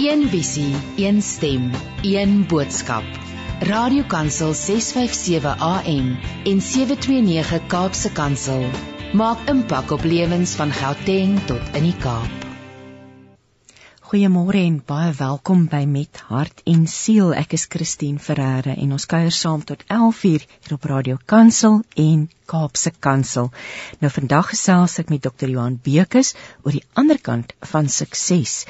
Een visie, een stem, een boodskap. Radiokansel 657 AM en 729 Kaapse Kansel maak impak op lewens van Gauteng tot in die Kaap. Goeiemôre en baie welkom by Met Hart en Siel. Ek is Christine Ferreira en ons kuier saam tot 11:00 hier op Radio Kansel en Kaapse Kansel. Nou vandag gesels ek met Dr. Johan Bekes oor die ander kant van sukses.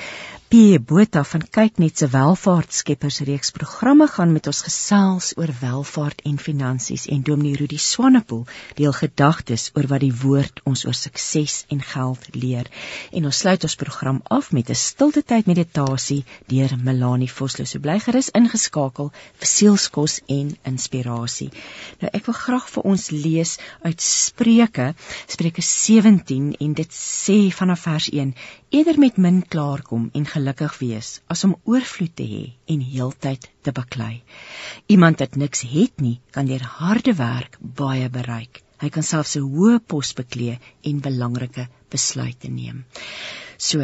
P Botha van kyk net se welvaartskeppers reeks programme gaan met ons gesels oor welvaart en finansies en Dominee Rudi Swanepoel deel gedagtes oor wat die woord ons oor sukses en geld leer. En ons sluit ons program af met 'n stilte tyd meditasie deur Melanie Vosloo. So bly gerus ingeskakel vir sielskos en inspirasie. Nou ek wil graag vir ons lees uit Spreuke, Spreuke 17 en dit sê vanaf vers 1: Eerder met min klaarkom en gelukkig wees as om oorvloed te hê en heeltyd te baklei. Iemand wat niks het nie, kan deur harde werk baie bereik. Hy kan selfs 'n hoë pos beklee en belangrike besluite neem. So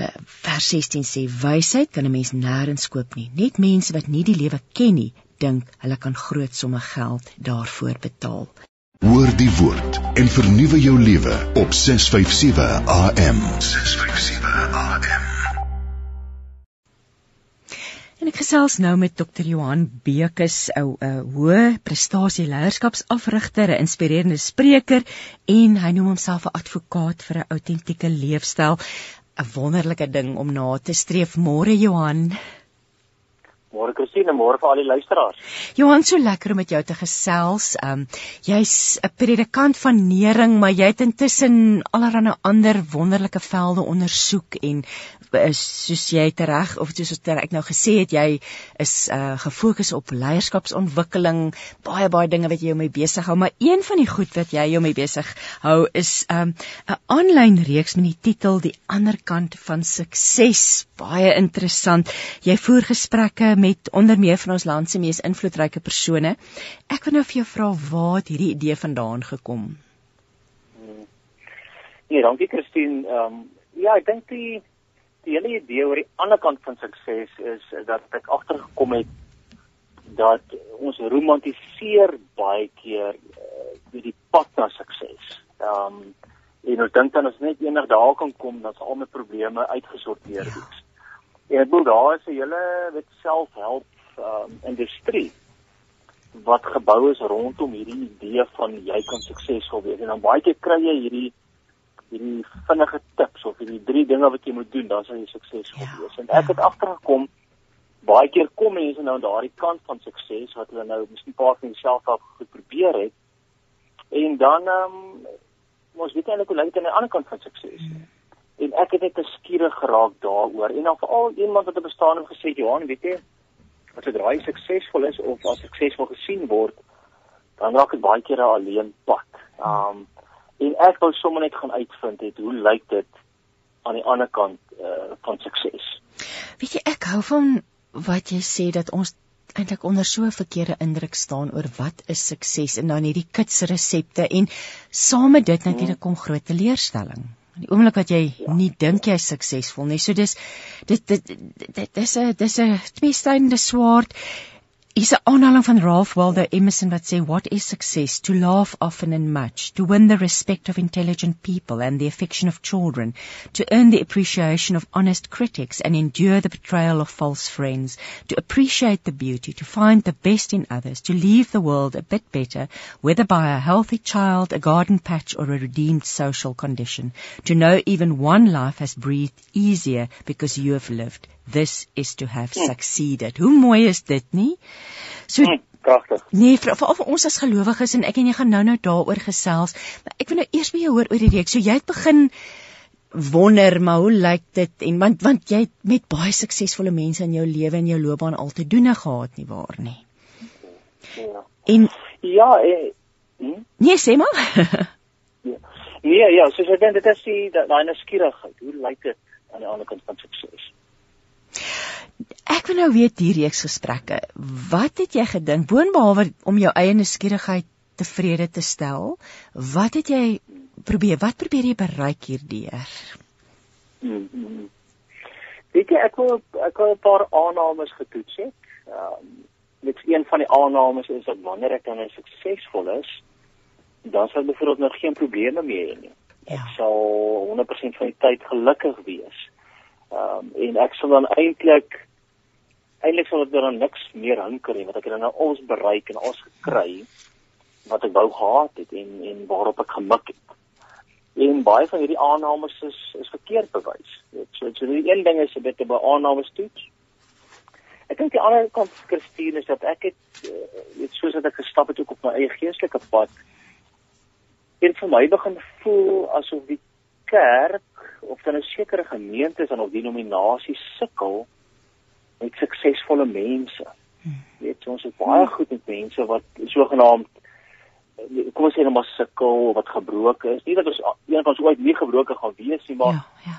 vers 16 sê wysheid kan 'n mens nêrens koop nie. Net mense wat nie die lewe ken nie, dink hulle kan groot somme geld daarvoor betaal. Hoor die woord en vernuwe jou lewe op 657 AM. 657 AM. En ek gesels nou met Dr. Johan Bekes, 'n hoë prestasie leierskapsafrigter, 'n inspirerende spreker en hy noem homself 'n advokaat vir 'n autentieke leefstyl. 'n Wonderlike ding om na te streef. Môre Johan. Môre Christine, môre vir al die luisteraars. Johan, so lekker om met jou te gesels. Ehm um, jy's 'n predikant van nering, maar jy het intussen allerlei ander wonderlike velde ondersoek en is soos jy reg of soos ek nou gesê het jy is uh gefokus op leierskapsontwikkeling baie baie dinge wat jy jou mee besig hou maar een van die goed wat jy jou mee besig hou is um 'n aanlyn reeks met die titel die ander kant van sukses baie interessant jy voer gesprekke met onder meer van ons land se mees invloedryke persone ek wil nou vir jou vra waar het hierdie idee vandaan gekom Nee, dankie Christine. Ehm um, ja, ek dink die die hele idee oor die ander kant van sukses is dat ek agtergekom het dat ons romantiseer baie keer uh, die pad na sukses. Ehm um, en ons dink dan as net eendag daar kan kom dat al my probleme uitgesorteer ja. Is. En ek bedoel daar is 'n hele wet selfhelp um, industrie wat gebou is rondom hierdie idee van jy kan suksesvol wees en dan baie keer kry jy hierdie hierdie vinnige tips of hierdie drie dinge wat jy moet doen dan sal jy suksesvol ja, wees. En ek ja. het agtergekom baie keer kom mense nou aan daardie kant van sukses wat hulle nou miskien paar van self al geprobeer het. En dan ehm um, ons weet eintlik hoe lyk dit aan die ander kant van sukses. Hmm. En ek het net geskiere geraak daaroor. En dan veral iemand wat op bestaan het gesê, "Johan, weet jy, as jy draai suksesvol is of as suksesvol gesien word, dan raak dit baie keer 'n alleen pad." Um, en ek wou sommer net gaan uitvind het hoe lyk dit aan die ander kant uh, van sukses. Weet jy ek hou van wat jy sê dat ons eintlik onder so 'n verkeerde indruk staan oor wat is sukses en dan hierdie kits resepte en saam met dit natuurlik kom groot teleurstelling. Die oomblik wat jy ja. nie dink jy is suksesvol nie. So dis dit dit dis 'n dis 'n tweestydende swaard Is 'n aanhaling van Ralph Waldo Emerson wat sê what is success? To laugh often and much. To win the respect of intelligent people and the affection of children. To earn the appreciation of honest critics and endure the betrayal of false friends. To appreciate the beauty. To find the best in others. To leave the world a bit better whether by a healthy child a garden patch or a redeemed social condition. To know even one life has breathed easier because you have lived this is to have succeeded. Hoe mooi is dit nie? So hmm, pragtig. Nee, vir, vir, ons as gelowiges en ek en jy gaan nou-nou daaroor gesels, maar ek wil nou eers by jou hoor oor die reeks. So jy het begin wonder maar hoe lyk dit en want want jy het met baie suksesvolle mense in jou lewe en jou loopbaan al te doen gehad nie waar nie. Ja. En ja, eh, hm? Nee, sê maar. ja. Nee, ja, soos ek dink dit is die daai nuuskierigheid. Hoe lyk dit aan die ander kant van sukses? Ek wil nou weet hierdie reeks gesprekke. Wat het jy gedink boonbehalwe om jou eie nuuskierigheid tevrede te stel? Wat het jy probeer? Wat probeer jy bereik hierdeur? Hmm, hmm. Weet jy ek wil ek wil 'n paar aannames getoets het. Ehm um, net een van die aannames is dat wanneer ek dan suksesvol is, dan sal ek byvoorbeeld nog geen probleme meer hê nie. Ja. Ek sal 100% van die tyd gelukkig wees. Ehm um, en ek sal dan eintlik eintlik sal dit dan niks meer hinker nie want ek dan nou alles bereik en alles gekry wat ek wou gehad het en en waarop ek gemik het en baie van hierdie aannames is is verkeerd bewys. Dit so so die een ding is 'n bietjie by aannames toets. Ek dink die ander kant Christine is dat ek het uh, weet soos dat ek gestap het ook op my eie geestelike pad. En vir my begin voel asof die kerk of dan 'n sekere gemeente is aan op denominasie sukkel met suksesvolle mense. Hmm. Weet ons is baie goed met mense wat sogenaamd kom ons sê net maar sukkel wat gebroken is. Nie dat ons een van ons ooit nie gebroken gaan wees nie, maar ja, ja.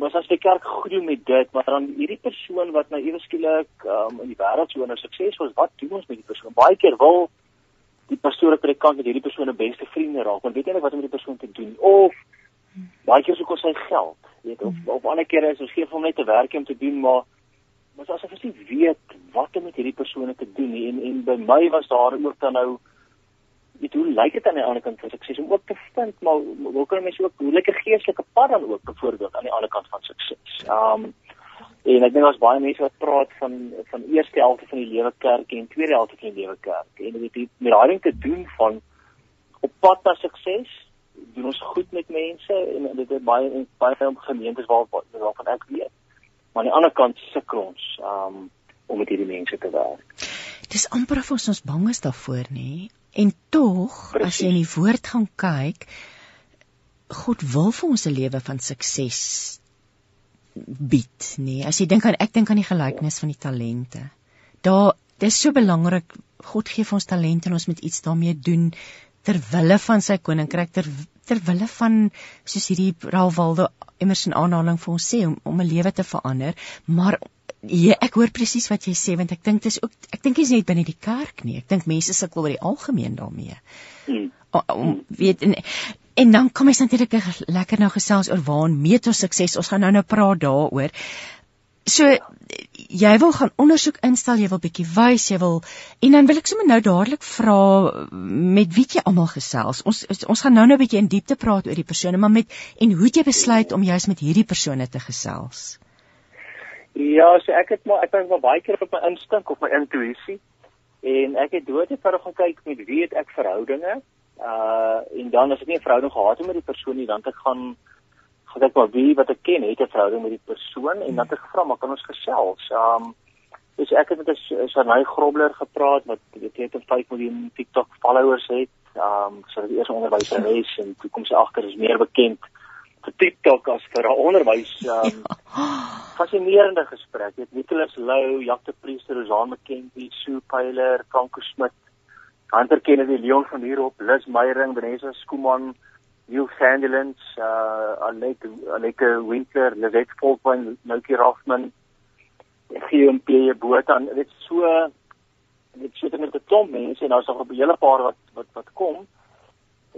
Maar as die kerk groei met dit, maar dan hierdie persoon wat nou ewe skielik um, in die wêreld so 'n sukses was, wat doen ons met die persoon? Baie keer wil die pastoor op die kant met hierdie persoon 'n beste vriende raak, want weet jy net wat om met die persoon te doen? Of baie keer soek ons sy geld, weet of of ander kere is ons gee hom net te werk om te doen, maar maar as ons nie weet wat om met hierdie persone te doen nie en en by my was daar ook dan nou weet hoe lyk dit aan die ander kant? Van sukses om ook te vind maar hoe kan mense ook hoe lekker geestelike pad dan ook byvoorbeeld aan die ander kant van sukses. Um en ek dink daar's baie mense wat praat van van eerste helfte van die lewe kerk en tweede helfte van die lewe kerk. En dit het met daai ding te doen van op pad na sukses doen ons goed met mense en dit is baie baie gemeentes waar waarvan ek weet. Maar aan die ander kant sukkel ons um om met hierdie mense te werk. Dis amper of ons ons bang is daarvoor, nê? En tog, as jy in die woord gaan kyk, God wil vir ons 'n lewe van sukses bied, nee. As jy dink aan ek dink aan die gelykenis van die talente. Daar dis so belangrik God gee vir ons talente en ons moet iets daarmee doen ter wille van sy koninkryk ter ter wille van soos hierdie Ralph Waldo Emerson aanhaling vir ons sê om om 'n lewe te verander, maar Ja, ek hoor presies wat jy sê want ek dink dit is ook ek dink is net binne die kerk nie. Ek dink mense sukkel oor die algemeen daarmee. Hmm. Om weet en, en dan kom ons natuurlik lekker nou gesels oor waar meet ons sukses. Ons gaan nou nou praat daaroor. So jy wil gaan ondersoek instel, jy wil bietjie wys, jy wil en dan wil ek sommer nou dadelik vra met wie jy almal gesels. Ons ons gaan nou nou bietjie in diepte praat oor die persone, maar met en hoe jy besluit om juist met hierdie persone te gesels. Ja, so ek het maar ek dink maar baie keer op my instink of my intuïsie en ek het dood het verder gaan kyk met wie het ek verhoudinge. Uh en dan as ek nie 'n verhouding gehad het met die persoon nie, dan het ek gaan ek maar wie wat ek ken het 'n verhouding met die persoon en dan het ek gevra maar kan ons gesels. Um dus ek het met 'n Sanay Grobler gepraat wat weet het 5 miljoen TikTok followers het. Um sy so het eers onderwyseres en toe kom sy agter is meer bekend vir TikTok as vir haar onderwys. Um, fascinerende gesprek. Dit Nicholas Lou, Jacques Priester, Rosan McKenzie, Sue Pyler, Franco Smit, Hunter Kennedy, Leon van Heerop, Liz Meyering, Vanessa Skuman, Neil Sandilands, uh Alec Alec Winkler, Lizette Volkman, Noukie Raffman, Guillaume P. Botha. Dit so dit sit met 'n klomp mense en daar's nog 'n hele paar wat wat wat kom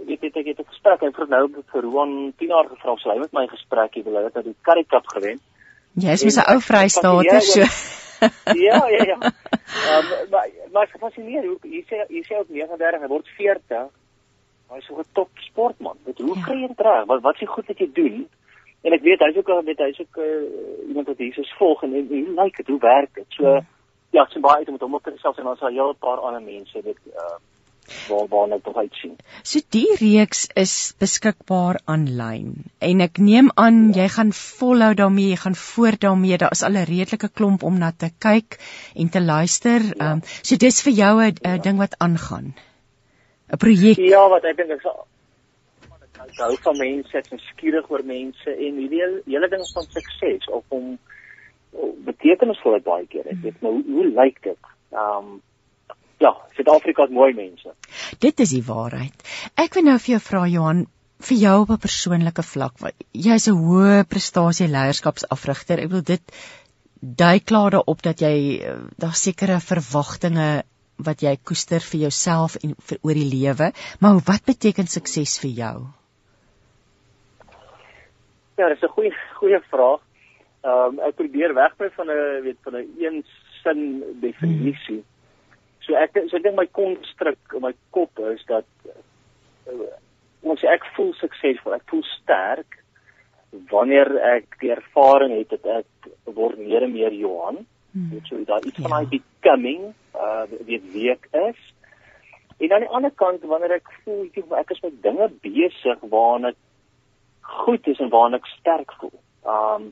weet ek het 'n gesprek en vir nou vir Roan 10 jaar gevra sy met my gesprek het hulle het die Currie Cup gewen. Jy is mos 'n ou Vrystaat so. ja, ja, ja. Um, maar maar ek fascineer hoe jy sê jy sê op 39 hy word 40. Hy's so 'n top sportman. Weet hoe ja. kry jy dit reg? Wat wat is goed wat jy doen? En ek weet hy's ook al met hy's ook uh, iemand wat Jesus volg en, en hoe lyk dit? Hoe werk dit? So ja, ja ek sien baie uit om met hom op te gesels en ons sal 'n paar ander mense dit uh waar waar net tog uitsien. So die reeks is beskikbaar aanlyn en ek neem aan ja. jy gaan volhou daarmee, jy gaan voort daarmee. Daar is al 'n redelike klomp om na te kyk en te luister. Ja. Um, so dis vir jou 'n ja. ding wat aangaan. 'n Projek. Ja, wat ek dink sal ek hou van mense, ek is skieurig oor mense en hierdie hele ding van sukses of om betekenisvol baie keer. Ek weet maar hoe, hoe lyk dit? Ehm um, ja, Suid-Afrika het mooi mense. Dit is die waarheid. Ek wil nou vir jou vra Johan, vir jou op 'n persoonlike vlak, jy's 'n hoë prestasie leierskapsafrigter. Ek wil dit dui klaar daarop dat jy eh, daar sekere verwagtinge wat jy koester vir jouself en vir oor die lewe, maar wat beteken sukses vir jou? Ja, dis 'n goeie goeie vraag. Ehm um, ek probeer wegbly van 'n weet van 'n een sin definisie. Hmm. So ek so ek dink my konstruk in my kop is dat uh, ons ek voel suksesvol, ek voel sterk wanneer ek die ervaring het dat ek word meer en meer Johan. Hmm. Weet jy, daar iets ja. van my becoming uh weet wie ek is. En aan die ander kant wanneer ek voel ek, ek is met dinge besig waarna ek goed is en waarna ek sterk voel. Um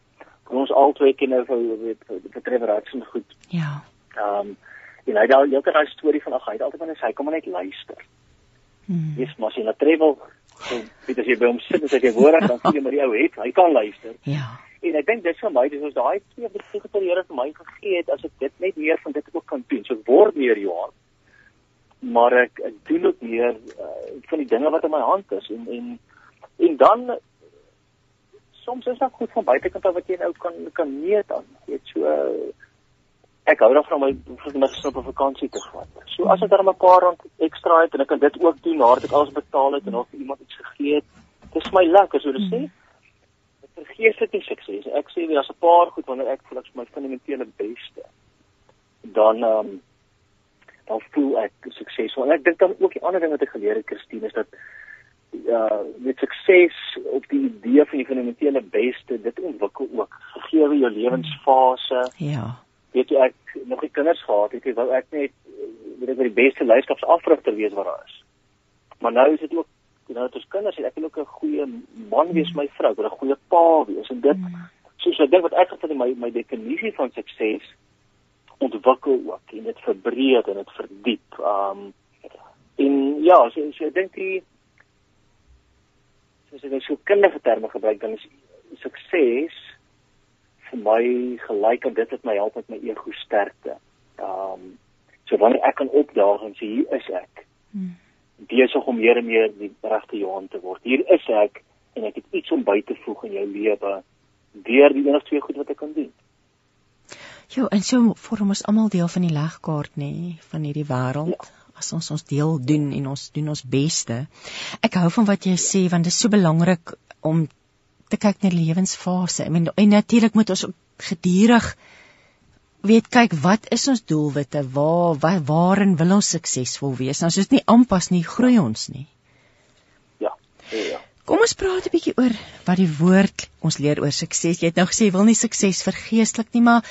ons albei ken nou weet vir Trevor Hudson goed. Ja. Um en hy daai kan daai storie van ag hy het altyd wanneer hy kom net luister. Hmm. Dis mos in 'n travel So, weet as jy by hom sit en jy hoor dan sien jy maar die ou het, hy kan luister. Ja. En ek dink dit vir my, dis ons daai twee besighede wat die Here vir my gegee het as ek dit net meer van dit ook kan doen. So word meer Johan. Maar ek ek doen ook meer uh, van die dinge wat in my hand is en en en dan soms is dit goed van buitekant af wat jy nou kan kan meet aan. Jy weet so uh, ek hou daarvan om my my op vakansie te gaan. So as ek dan 'n paar rand ekstra het en ek kan dit ook doen nadat ek alles betaal het en of iemand iets gegee het, dis my lekker so te sê. Dit vergeet dit nie sukses. Ek sê weer as 'n paar goed wanneer ek voel ek is my fundamentele beste. Dan ehm um, dan voel ek suksesvol. En ek dink dan ook die ander ding wat ek geleer het Christine is dat uh, met sukses op die idee van die fundamentele beste, dit ontwikkel ook gegee jou lewensfase. Ja weet jy ek nog nie kinders gehad het, ek wou ek net weet ek wat die beste leierskapsafrigter wees wat daar is. Maar nou is dit ook nou het ons kinders en ek wil ook 'n goeie man wees my vrou, wil 'n goeie pa wees en dit soos ek dink wat ek gevind in my my definisie van sukses ontwikkel ook en dit verbreed en dit verdiep. Um en ja, so, so ek dink die soos ek nou so kinderlike terme gebruik dan is sukses vir my gelyk aan dit wat my help met my ego sterkte. Ehm um, so wanneer ek kan opdaag en sê hier is ek. Hmm. Besig om meer en meer die regte Johan te word. Hier is ek en ek het iets om by te voeg in jou lewe deur die enigste twee goed wat ek kan doen. Jo, en so vorm ons almal deel van die legkaart nê, nee, van hierdie wêreld. Ja as ons ons deel doen en ons doen ons beste. Ek hou van wat jy sê want dit is so belangrik om te kyk na die lewensfase. I mean, en natuurlik moet ons gedurig weet kyk wat is ons doelwitte? Waar waar waarin wil ons suksesvol wees? Nou as dit nie aanpas nie, groei ons nie. Ja. Ja. Kom ons praat 'n bietjie oor wat die woord ons leer oor sukses. Jy het nou gesê jy wil nie sukses vergeestelik nie, maar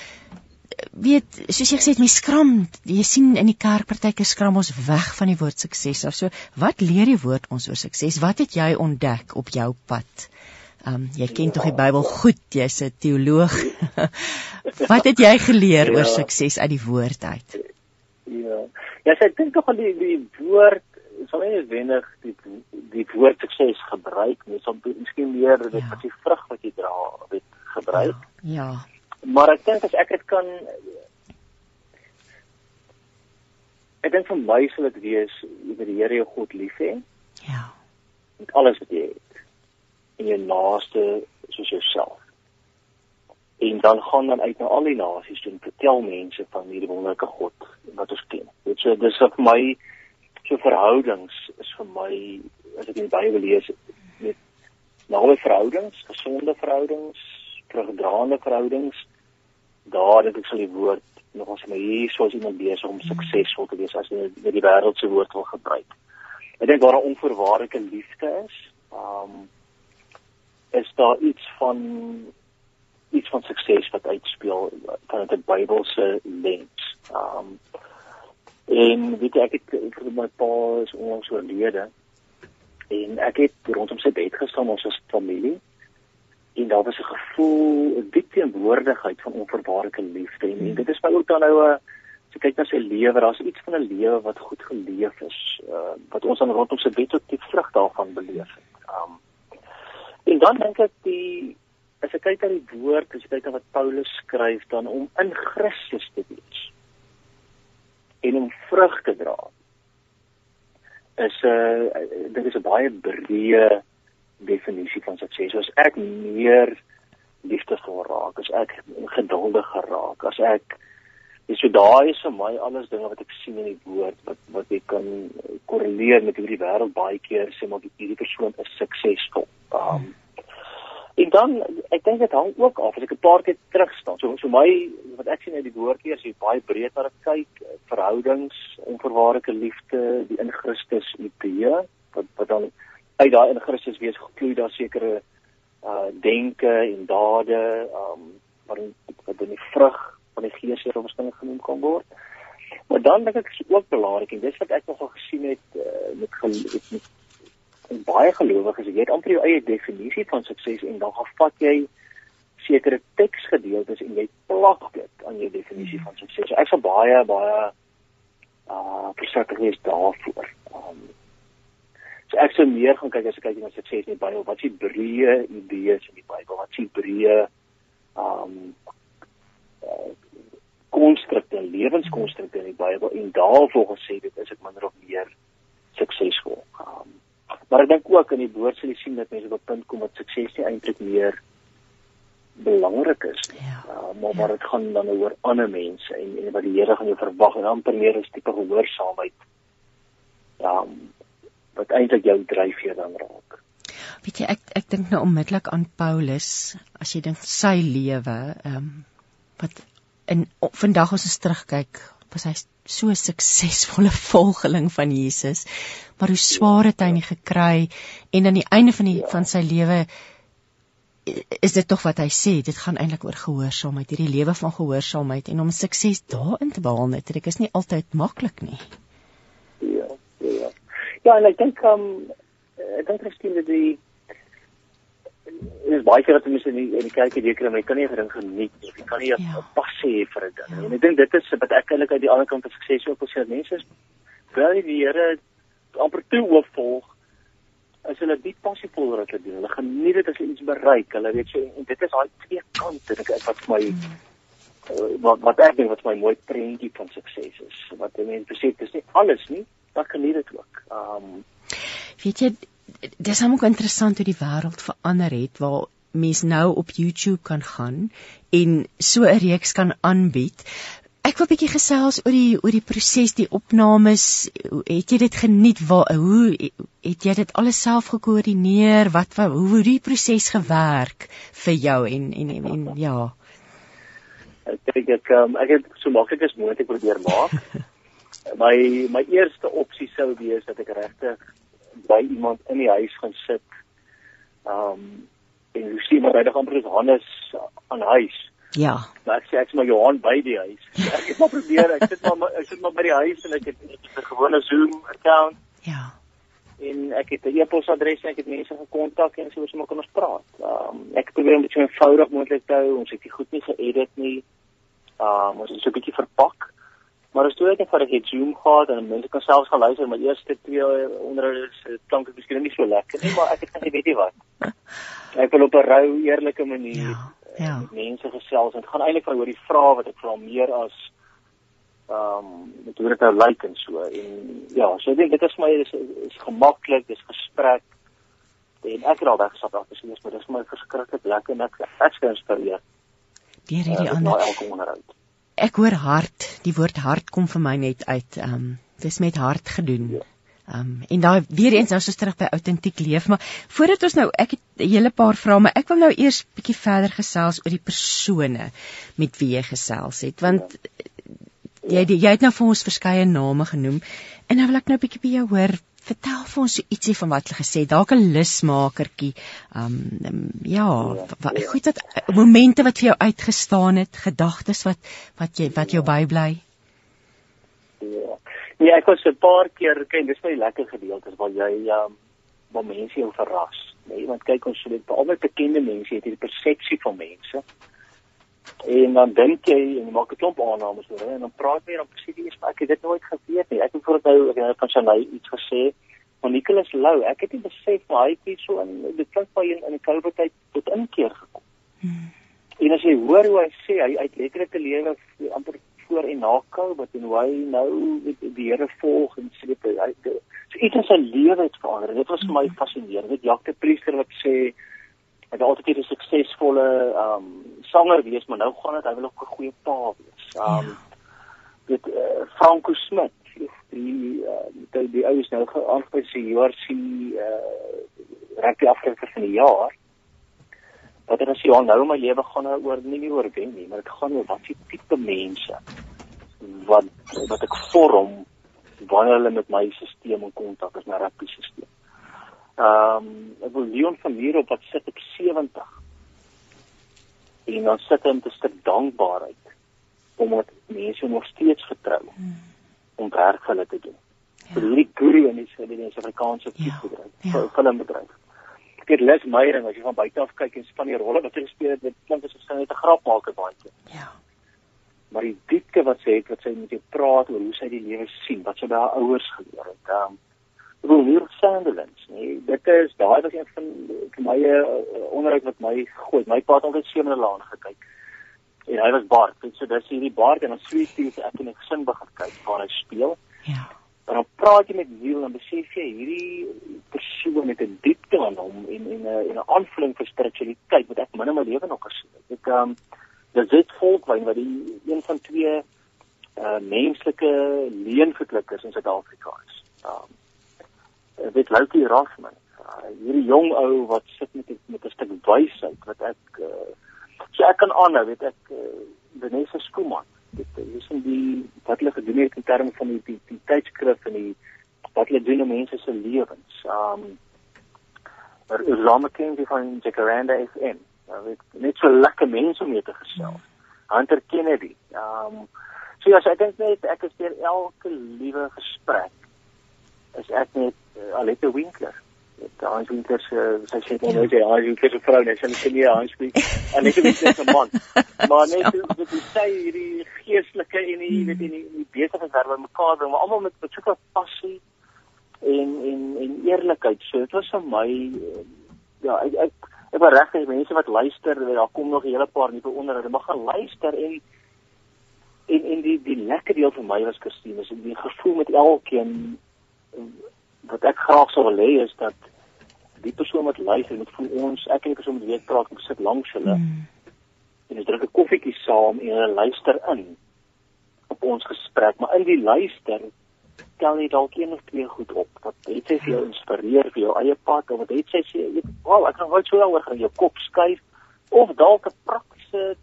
weet soos jy gesê het my skram jy sien in die kerk partyke skram ons weg van die woord sukses of so wat leer die woord ons oor sukses wat het jy ontdek op jou pad Ehm um, jy ken tog die Bybel goed, jy's 'n teoloog. Wat het jy geleer ja. oor sukses uit die woord uit? Ja. Ja, ek dink tog al die die woord sal nie wenig die die woord sukses gebruik nie, soms miskien meer dit ja. wat die vrug wat jy dra, weet gebruik. Ja. ja. Maar ek dink as ek dit kan Ek dink vir my sal dit wees oor die Here jou God lief hê. Ja. Met alles wat jy het en jou naaste soos jouself. En dan gaan dan uit na al die nasies toe en vertel mense van hierdie wonderlike God wat ons ken. Dit so dis vir my so verhoudings is vir my as ek die Bybel lees met nawe verhoudings, gesonde verhoudings, terugdraande verhoudings, daar dit ek sal die woord nog ons my hier soos iemand besig om suksesvol te wees as jy die wêreld se woord wil gebruik. Ek dink waar 'n onvoorwaardelike liefde is, um is daar iets van iets van sukses wat uitspeel van 'n Bybelse lens. Um en weet jy ek het ek het my pa is onlangs oorlede en ek het rondom sy bed gestaan ons as familie en daar was 'n gevoel 'n diep teenwoordigheid van onverwaarlike liefde en, en dit is my ook dan nou 'n as jy kyk na sy lewe daar's iets van 'n lewe wat goed geleef is uh, wat ons aan rondom sy bed ook die vrug daarvan beleef het. Um En dan dink ek die as ek kyk na die woord, as ek kyk na wat Paulus skryf dan om in Christus te wees en om vrug te dra. Is 'n uh, dit is 'n baie breë definisie van sukses. As ek meer liefdevol raak, as ek geduldiger raak, as ek dis so daai is vir my alles dinge wat ek sien in die woord wat wat ek kan korreleer met hoe die wêreld baie keer sê maar hierdie persoon is suksesvol. Um, En dan ek dink dit hang ook af as ek 'n paar keer terug staan. So so my wat ek sien uit die woordjie is jy baie breed na kyk, verhoudings, onverwaarlike liefde, die in Christus idee wat wat dan uit daai in Christus wees gekloei daar sekere uh denke en dade um wat wat in die vrug van die gees hier omsting genoem kan word. Maar dan dink ek is ook belangrik en dis wat ek nogal gesien het uh, met, met, met en baie gelowiges, jy het amper jou eie definisie van sukses en dan vat jy sekere teksgedeeltes en jy plak dit aan jou definisie van sukses. So ek sal baie baie uh verseker wees daarvoor. Um, so ek sou meer gaan kyk as ek kyk na sukses in die Bybel, wat is die breë idees in die Bybel? Wat is die breë um uh, konstrukte, lewenskonstrukte in die Bybel en daarvolgens sê dit is ek minder of meer suksesvol. Um, Maar ek dink ook in die woord sal jy sien dat mense op 'n punt kom wat sukses nie eintlik meer belangrik is nie. Ja. Uh, maar maar dit ja. gaan dan oor ander mense en, en wat die Here van jou verwag en amper meer 'n tipe gehoorsaamheid. Ja, wat eintlik jou dryfveer dan raak. Weet jy ek ek dink nou onmiddellik aan Paulus as jy dink sy lewe, ehm um, wat in vandag ons terugkyk was hy so suksesvolle volgeling van Jesus. Maar hoe swaar het hy nie gekry en aan die einde van die van sy lewe is dit tog wat hy sê, dit gaan eintlik oor gehoorsaamheid, hierdie lewe van gehoorsaamheid en om sukses daarin te behaal net, dit is nie altyd maklik nie. Ja, ja. Ja, en ek dink um ek dink dat die is baie keer dat mense in die, in die kerk hier kry, maar jy kan nie vir ding geniet nie. Jy kan nie 'n ja. passie hê vir 'n ding. Ja. En ek dink dit is wat ek eintlik uit die ander kant van sukses ook wil sê, mense is wel die Here amper toe opvolg as hulle dit passievol wat hulle doen. Hulle geniet dit as hulle iets bereik. Hulle weet jy en dit is daai twee kante ek wat vir my hmm. uh, wat wat ek dink wat my mooi prentjie van sukses is. Wat mense besef dis nie alles nie, maar geniet dit ook. Um weet jy dis hom ook interessant hoe die wêreld verander het waar mens nou op YouTube kan gaan en so 'n reeks kan aanbied. Ek wil 'n bietjie gesels oor die oor die proses, die opnames. Het jy dit geniet? Waar hoe het jy dit alles self gekoördineer? Wat hoe hoe die proses gewerk vir jou en en en, en ja. Ek dink ek um, ek het so maklik as moontlik probeer maak. my my eerste opsie sou wees dat ek regtig by iemand in die huis gaan sit. Um en jy sien maar reg amper is Hannes aan huis. Ja. Maar ek sê ek's maar Johan by die huis. Ek het maar probeer, ek sit maar ek sit maar by die huis en ek het 'n gewone Zoom account. Ja. En ek het 'n e-posadres en ek het mense gekontak en so ons moet ons praat. Um ek probeer om dit so eenvoudig moontlik te hou. Ons het dit goed nie geëdit nie. Um ons het so 'n bietjie verpak. Maar ek net vir 'n Zoom gehad en mense kan selfs gaan luister, maar eerste twee onderhoude is dit klink dit miskien nie so lekker nie, maar ek het net weet jy wat. Ek wil op 'n rou eerlike manier ja, ja. met mense gesels en dit gaan eintlik oor die vrae wat ek vra meer as ehm um, met hoe dit nou lyk en so en ja, so ek dink dit is vir my is, is gemaklik, dis gesprek en ek het al weggestap daar presies, maar dis vir my verskriklik lekker en ek ek skyn geïnspireer. Deur hierdie uh, ander ek hoor hart, die woord hart kom vir my net uit. Ehm um, dis met hart gedoen. Ja. Ehm um, en daai weer eens nou so terug by autentiek leef, maar voordat ons nou ek het 'n hele paar vrae, maar ek wil nou eers bietjie verder gesels oor die persone met wie jy gesels het, want ja. jy jy het nou vir ons verskeie name genoem en nou wil ek nou bietjie by jou hoor vertel vir ons so ietsie van wat hulle gesê dalk 'n lusmakertjie. Um, um ja, ja. wat ja. goed dat momente wat vir jou uitgestaan het gedagtes wat wat jy wat jou ja. bybly. Ja. Nee ek was 'n paar keer kyk dis baie lekker gedeeltes waar jy um waar mense jou verras nee want kyk ons sê dit albei bekende mense het hierdie persepsie van mense en dan dink jy en jy maak 'n klomp aannames oor en dan praat jy dan presies jy sê ek het dit nooit geweet nie ek het voor nou ek het van Shanay iets gesê van Nicholas Lou ek het nie besef maar hy het iets so in dit klink baie in, in die COVID tyd tot inkeer gekom hmm. en as jy hoor hoe hy sê hy uit letterlike lewe amper voor en na COVID en hoe hy nou met die Here volg en sê hy so iets in sy lewe het verander dit was vir my hmm. fascinerend dit Jacques Priester wat sê hy het altyd 'n suksesvolle um, sanger wees, maar nou gaan dit hy wil ook 'n goeie pa wees. Um, dit uh, Franco Smit, die uh, die, die ou is nou aangewys sy JRC uh rugby afgelope van die jaar. wat er as jy nou my lewe gaan nou oor nie meer oor wen nie, maar dit gaan oor wat se tipe mense wat wat ek vorm wanneer hulle met my stelsel in kontak is, my rugby stelsel. Ehm um, ek wil Leon van hier op wat sit ek 70. En dan sit hy met 'n stuk dankbaarheid omdat mense nog steeds vertrou hmm. om werk vir hulle te doen. Ja. Vir hierdie guru in die Suid-Afrikaanse ja. bedryf, ja. filmbedryf. Ek het les Meyering as jy van buite af kyk en span die rolle wat hy gespeel het, dit klink asof hy net 'n grap maak baie keer. Ja maar die diepte wat sy het wat sy met jou praat oor hoe sy die lewe sien, wat sy by haar ouers geleer het. Ehm um, hoe hier Sanderlands, nee, dit is daai was een van vir my 'n uh, eh, onderhoud wat my gooi. My pa het altyd sewe laan gekyk. En hy was Bart. Dit so dis hierdie Bart en dan Sweet se ek in 'n gesin begin kyk waar hy speel. Ja. En dan praat jy met Neil en besef jy hierdie persoon met 'n diepte aan hom en en 'n 'n aanvulling vir spiritualiteit wat ek min in my lewe nog gesien het. Ek um, dis dit volkwyn wat die een van twee uh menslike leenverklikkers in Suid-Afrika is. Um dit Loutie Rasman. Uh, hierdie jong ou wat sit met met 'n stuk wysheid wat ek uh so ek kan aanhou, weet ek uh, Vanessa Skuman. Dit is in die wat hulle gedoen het in terme van die die, die tydskrif en die wat hulle doen om mense se lewens. Um maar Islamic King van Jacaranda FM Ja, weet net so lekker mense om mee te gesels. Hunter Kennedy. Um, so ja, so ek dink net ek is deur elke liewe gesprek is ek net uh, Alette Winkler. Hans Winkler se sy sê nou jy Hans Winkler se vrou net sy sê nie Hans Winkler. Alette Winkler se man. Maar net so dit is sy hierdie geestelike en die weet in die, die besige wêreld mekaar bring, maar almal met met soveel passie en en en eerlikheid. So dit was vir my uh, ja, ek ek ek wil regtig mense wat luister, daar kom nog 'n hele paar nuwe onderhoude, maar gaan luister en en en die die lekker deel vir my was Christine, is die gevoel met elkeen wat ek graag sou wil hê is dat die persoon wat luister moet voel ons ek en die persoon moet weet praat en sit langs hulle. Mm. En ons drink 'n koffietjie saam en hulle luister in op ons gesprek, maar in die luister tel jy dalk een of twee goed op wat het sy vir jou inspireer vir jou eie pad of wat het sy sê jy wow ek kan nooit so daaroor gaan jou kop skuif of dalk 'n praktiese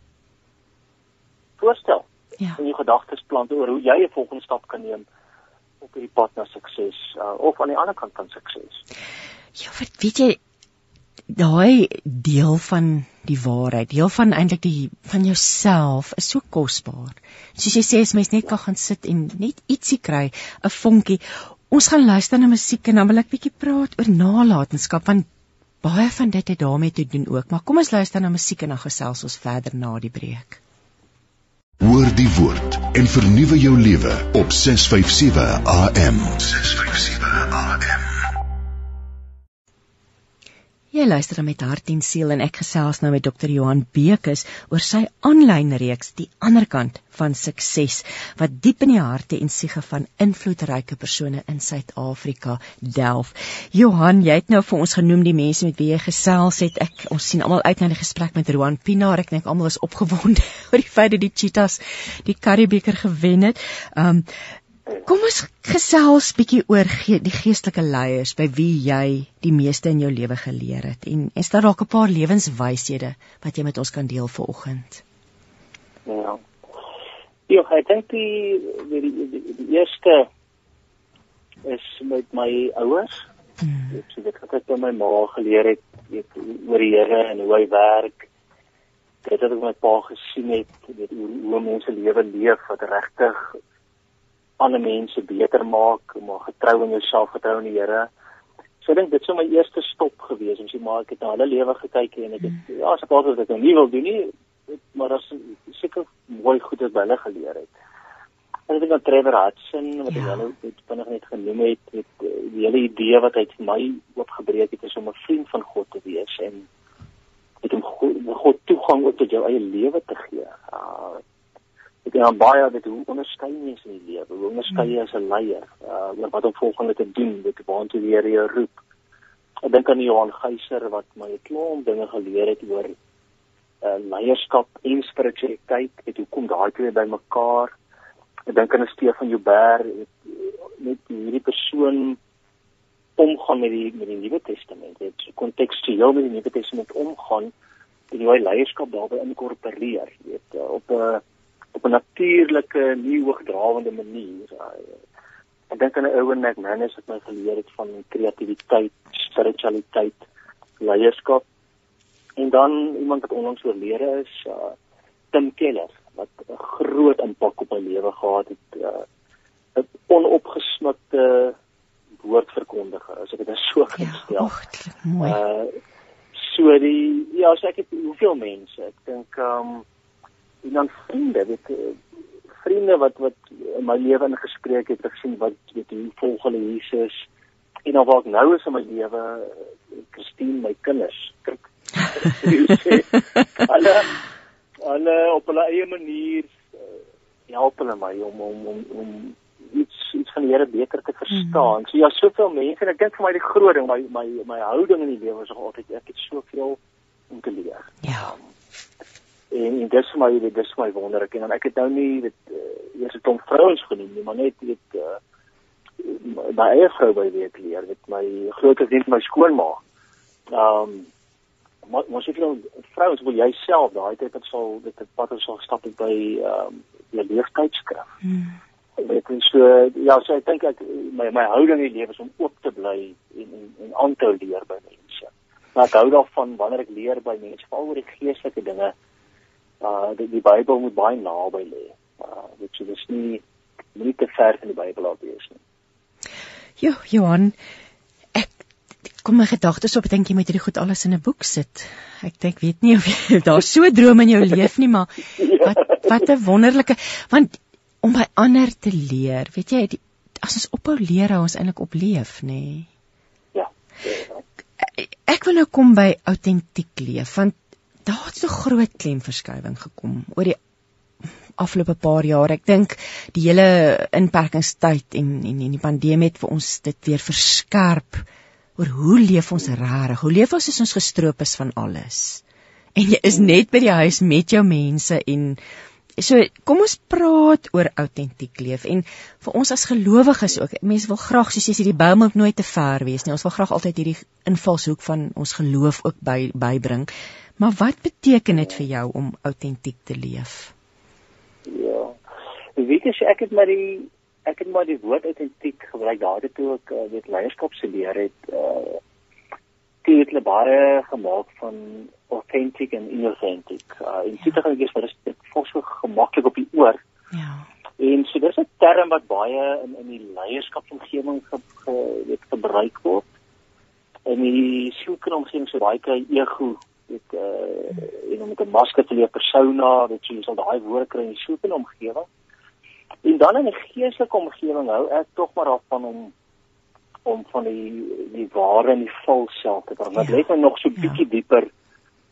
voorstel ja. in jou gedagtes plant oor hoe jy 'n volgende stap kan neem op hierdie pad na sukses uh, of aan die ander kant van sukses ja wat weet jy daai deel van die waarheid, deel van eintlik die van jouself is so kosbaar. Soos jy sê as mens net kan gaan sit en net ietsie kry, 'n vonkie. Ons gaan luister na musiek en dan wil ek bietjie praat oor nalatenskap want baie van dit het daarmee te doen ook. Maar kom ons luister na musiek en dan gesels ons verder na die breek. Hoor die woord en vernuwe jou lewe op 657 AM. 657 AM. Jy luister met hart en siel en ek gesels nou met Dr. Johan Bekes oor sy aanlyn reeks Die ander kant van sukses wat diep in die harte en siege van invloedryke persone in Suid-Afrika delf. Johan, jy het nou vir ons genoem die mense met wie jy gesels het. Ek ons sien almal uit na die gesprek met Roan Pinaar. Ek dink almal is opgewonde oor die feit dat die Cheetahs die Karibeker gewen het. Um Kom ons gesels bietjie oor ge die geestelike leiers by wie jy die meeste in jou lewe geleer het en is daar dalk 'n paar lewenswyshede wat jy met ons kan deel vanoggend? Ja. Ja, ek dink die die, die, die, die eerste is met my ouers. Hmm. Ek sê dit het by my ma geleer het weet oor die Here en hoe hy werk. Dit het ek met my pa gesien het, weet hoe, hoe mense lewe leef wat regtig ander mense beter maak, maar getrou in jouself, getrou in die Here. So ek dink dit sou my eerste stop gewees om sê maar ek het na hulle lewe gekyk en ek het mm. ja, as ek altyd dit nou nie wil doen nie, maar as seker mooi goed het by hulle geleer het. En ek dink aan Trevor Hudson wat ja. hy nou net vinnig net genoem het, met die hele idee wat hy vir my oopgebreek het is om 'n vriend van God te wees en met hom God, God toegang tot jou eie lewe te gee. Uh, ek het dan baie dit hoe onderskei mens in die lewe hoe onderskei jy as 'n leier? Uh wat om volgende te doen dit waar toe weer jy roep? Ek dink aan Johan Geyser wat my 'n klomp dinge geleer het oor uh leierskap en spiritualiteit het hoekom daai twee bymekaar? Ek dink aan Stefan Joubert met hierdie persoon omgaan met die met die Nuwe Testament dit kontekstueel met die Nuwe Testament omgaan en jy leierskap daarbey inkorporeer, weet uh, op 'n op 'n natuurlike, nie hoogdrawende manier. Ek dink aan 'n Owen McManus wat my geleer het van kreatiwiteit, spiritualiteit, leierskap. En dan iemand wat onlangs oorlede is, uh, Tim Keller wat 'n groot impak op my lewe gehad het. Uh, 'n onopgesmukte woordverkondiger, as ek dit so kan Ja, stel. oeg, mooi. Uh so die ja, so ek het hoeveel mense. Ek dink ehm um, en dan vriende, weet vriende wat wat in my lewe ingespreek het, ek gesien wat weet hoe volg hulle Jesus. En dan waar ek nou is in my lewe, Christine, my kinders. Kyk. hulle hulle op hulle eie manier uh, help hulle my om om om om iets iets van die Here beter te verstaan. Mm. So ja, soveel mense en ek dink vir my die groot ding, my my my houding in die lewe is altyd ek het soveel om te leer. Ja. En, en dis vir my dit is vir my wonderlik en dan ek het nou nie weet uh, eers 'n klomp vrouens genoem nie, maar net weet uh, my eie vrou by wie ek leer, weet my groot vriend my skoonma. Ehm um, maar mos ek nou vrouens wil jy self daai tyd het sal dit het pad sal stap het by ehm um, die leeftydskrif. Hmm. Dit is so ja, so ek dink ek my my houding in die lewe is om oop te bly en en, en aan te leer by mense. Maar ek hou daarvan wanneer ek leer by mense, veral oor die geestelike dinge. Uh die, die Bybel moet baie naby lê. Uh dit so dis nie nie te ver van die Bybel af wees nie. Jo, Johan, ek kom my gedagtes op, dink jy moet hierdie goed alles in 'n boek sit. Ek dink weet nie of jy daar so droom in jou leef nie, maar wat wat 'n wonderlike want om by ander te leer, weet jy, die, as ons ophou leer, hou ons eintlik op leef, nê. Nee. Ja. Ek wil nou kom by autentiek leef want daar het so groot klemverskywing gekom oor die afgelope paar jaar. Ek dink die hele inperkingstyd en en en die pandemie het vir ons dit weer verskerp oor hoe leef ons regtig? Hoe leef ons as ons gestroop is van alles? En jy is net by die huis met jou mense en so kom ons praat oor autentiek leef en vir ons as gelowiges ook. Mense wil graag soos jy sê die boom moet nooit te ver wees nie. Ons wil graag altyd hierdie invalshoek van ons geloof ook by bybring. Maar wat beteken dit vir jou om autentiek te leef? Ja. Jy weet as ek het maar die ek het maar die woord autentiek gebruik daardie toe ek uh, weet leierskap studeer het uh dit het hulle baie gemaak van authentic en inauthentic. Uh en dit gaan ek sê dit is vol so gemaklik op die oor. Ja. En so dis 'n term wat baie in in die leierskapsomgewing ge, ge, weet gebruik word. In die sielkundeomgewing so baie kry ego dit uh en om met 'n masker te leef persona, dit jy sal daai woorde kry in die sielkundeomgewing. En dan in 'n geestelike omgewing hou ek tog maar daarvan om om van die die ware en die vals self te praat. Dit Ja. lê dan nog so Ja. bietjie dieper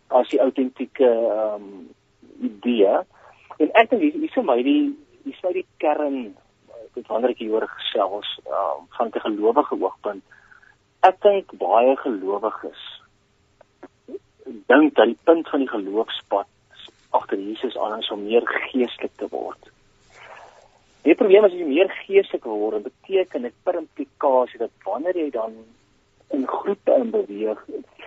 as die autentieke ehm um, idee. En ek dink hier is vir my die hier is my die kern dit wanneer ek hieroor gesels um, van 'n gelowige oogpunt. Ek dink baie gelowiges dink dat die punt van die geloofspad agter Jesus aan is om meer geestelik te word. Die probleem is as jy meer geestelik word, beteken dit per implikasie dat wanneer jy dan in groepe in beweeg,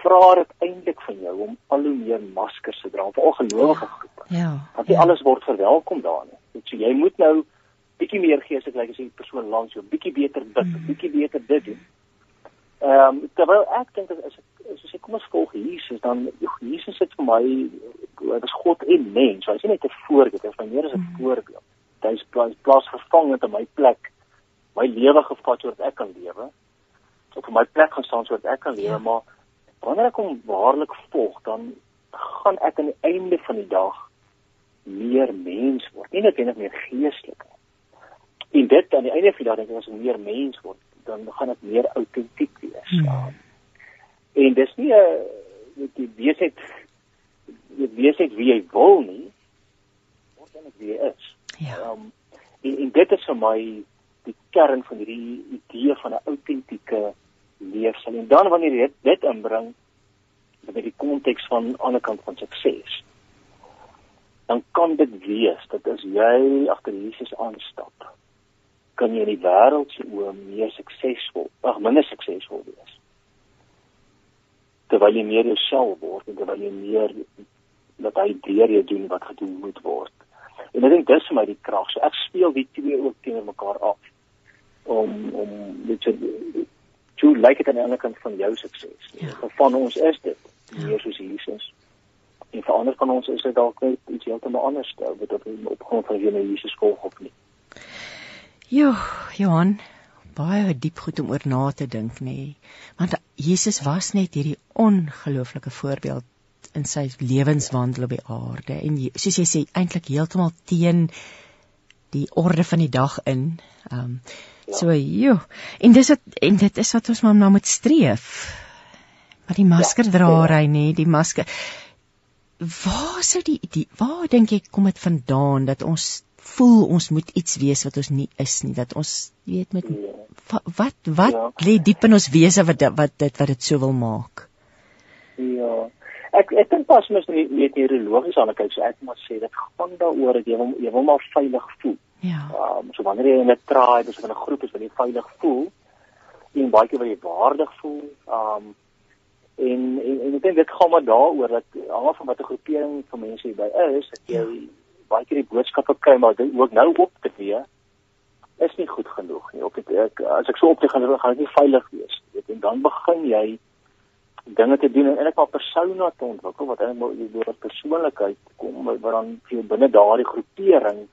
vra dit eintlik van jou om al hoe meer maskers te dra, veral gelowige groepe. Ja. Want nie alles word verwelkom daarin. Dit so jy moet nou bietjie meer geestelik lyk as die persoon langs jou, bietjie beter bid, Mm. bietjie beter dit doen. Ehm um, terwyl ek dink as as ek as ek kom ons volg Jesus dan joh, Jesus het vir my hy was God en mens. Hy is nie net 'n voorbeeld, hy is my meer as 'n voorbeeld. Hy is plaas, plaas vervangend in my plek. My lewe gevat sodat ek kan lewe. Op my plek gaan staan sodat ek kan lewe, Ja. maar wanneer ek hom waarlik volg, dan gaan ek aan die einde van die dag meer mens word, nie net meer geestelik nie. En dit aan die einde van die dag dink ek as ek meer mens word, dan gaan dit meer autentiek wees. Hmm. Ja. En dis nie 'n die wesheid die wesheid wie jy wil nie, word dan wie jy is. Ja. Um, en, en dit is vir my die kern van hierdie idee van 'n autentieke leefstyl. En dan wanneer jy dit, dit inbring met die konteks van aan die ander kant van sukses, dan kan dit wees dat as jy agter Jesus aanstap, kan jy in die wêreld se oë meer suksesvol, ag minder suksesvol wees. Terwyl jy meer jouself word en terwyl jy meer dat hy deur jou doen wat gedoen moet word. En ek dink dis vir my die krag. So ek speel die twee ook teenoor mekaar af om om dit te to like dit aan die ander kant van jou sukses. Ja. Van ons is dit meer soos Jesus. En vir ander van ons is dit dalk net iets heeltemal anders, wat op op grond van wie Jesus volg of nie. Jo, Johan, baie diep goed om oor na te dink, nê. Nee. Want Jesus was net hierdie ongelooflike voorbeeld in sy lewenswandel op die aarde en soos jy sê eintlik heeltemal teen die orde van die dag in. Ehm um, Ja. So, joh. En dis wat en dit is wat ons maar na moet streef. Maar die masker ja, dra ja. hy nê, die masker. Waar sou die, die waar dink jy kom dit vandaan dat ons voel ons moet iets wees wat ons nie is nie, dat ons weet met ja. wat wat ja. lê diep in ons wese wat wat dit wat dit so wil maak. Ja. Ek ek dink pas mens net net neurologies aan kyk, so ek moet sê dit gaan daaroor dat jy wil jy wil maar veilig voel. Ja. Um, so wanneer jy in 'n traai is of in 'n groep is waar jy veilig voel, en baie keer wil jy waardig voel. Um, en, en en ek dink dit gaan maar daaroor dat almal van watter groepering van mense jy by is, dat jy ja. Baie keer die boodskappe kry maar dit ook nou op te gee is nie goed genoeg nie. Op ek as ek so op te gaan gaan ek nie veilig wees. Weet en dan begin jy dinge te doen en eintlik maar persona te ontwikkel wat eintlik deur 'n persoonlikheid kom wat dan vir binne daardie groepering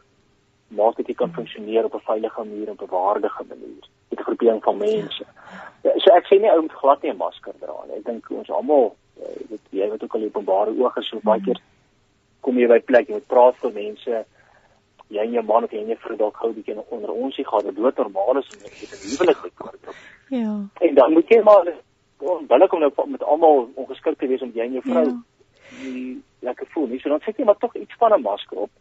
maak dit jy kan funksioneer op 'n veilige manier en op 'n waardige manier met 'n groepering van mense. Ja, so ek sê nie ou moet glad nie 'n masker dra nie. Ek dink ons almal eh, weet jy wat ook al openbare oë so baie keer kom jy by plek jy moet praat vir mense jy en jou man of jy en jou vrou dalk gou 'n bietjie onder ons hier gaan dit dood normaal is om net 'n huwelik te kry. Ja. En dan moet jy maar onbillik om nou met almal ongeskik te wees om jy en jou vrou ja. lekker voel nie. So dan sit jy maar tog iets van 'n masker op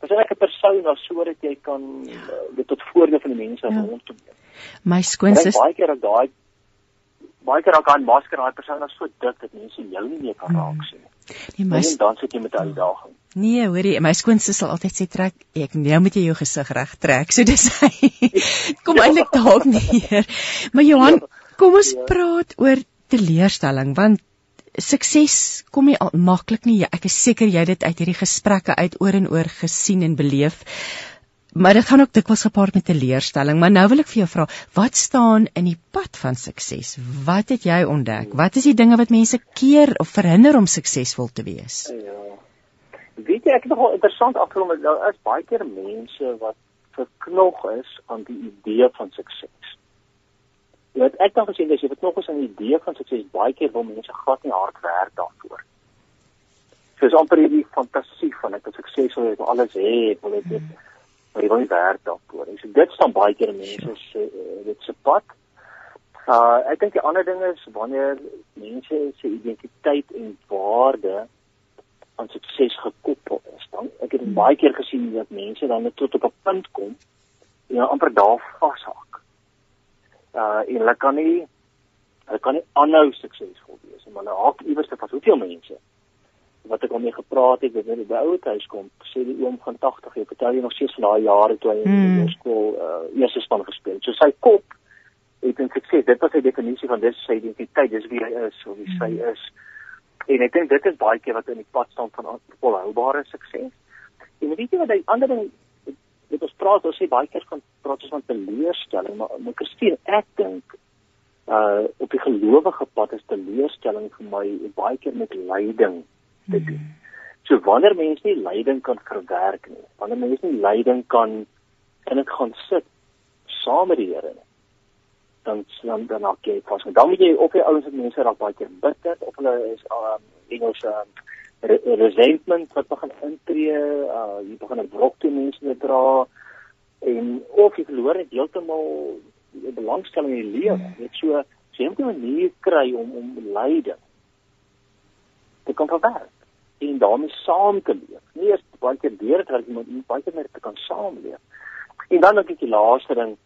as ek 'n persoon was sodat jy kan ja. uh, dit tot voordeel van die mense ja. rondom jou. My skoonsis baie keer dat daai baie keer raak 'n masker daai persoon is so dik dat mense jou nie meer kan raak sien nie. Nee, my dan sit jy met 'n uitdaging. Nee, hoorie, my skoonsis sal altyd sê trek ek nou moet jy jou gesig reg trek. So dis hy. kom eintlik dalk neer. Maar Johan, ja. kom ons ja. praat oor teleurstelling want sukses kom nie maklik nie. Ek is seker jy het dit uit hierdie gesprekke uit oor en oor gesien en beleef. Maar dit gaan ook dikwels gepaard met 'n leerstelling. Maar nou wil ek vir jou vra, wat staan in die pad van sukses? Wat het jy ontdek? Wat is die dinge wat mense keer of verhinder om suksesvol te wees? Ja. Weet jy, ek het nogal interessant afgekom, daar is baie keer mense wat verknog is aan die idee van sukses. Jy weet ek dan gesê as jy het nog eens 'n idee van sukses baie keer wil mense glad nie hard werk daarvoor. So is amper hierdie fantasie van ek het sukses wil hê, alles wil ek dit maar jy wil nie werk daarvoor nie. So dit staan baie keer mense se uh, dit se pad. Uh ek dink die ander ding is wanneer mense se identiteit en waarde aan sukses gekoppel is. Dan ek het baie keer gesien dat mense dan net tot op 'n punt kom en amper daar vashak uh en hulle kan nie hulle kan nie aanhou suksesvol wees en hulle haak iewers te vas hoeveel mense wat ek al mee gepraat het, wanneer jy by ouer huis kom, sê die oom van 80, jy vertel jy nog steeds van daai jare toe hy mm. in skool uh eerste span gespeel het. So sy kop het en sukses, dit was sy definisie van dis sy identiteit, dis wie hy is, hoe hy sy mm. is. En ek dink dit is baie keer wat in die pad staan van volhoubare sukses. En weet jy wat die ander ding dit ons praat ons sê baie keer van praat ons van teleurstelling maar my Christine ek dink uh op die gelowige pad is teleurstelling vir my baie keer met lyding te doen. Hmm. So wanneer mense nie lyding kan verwerk nie, wanneer mense nie lyding kan in dit gaan sit saam met die Here nie, dan dan dan ook jy pas. Dan moet jy op jy ouens met mense raak baie keer bitter of hulle is um Engels um resentment wat begin intree, uh jy begin 'n brok te mense dra en of jy verloor net heeltemal die belangstelling in die lewe. Net so so jy moet 'n manier kry om om lyding te kan verwerk en daarmee saam te leef. Nie eers baie keer deur te werk, maar baie keer net te kan saamleef. En dan net die laaste ding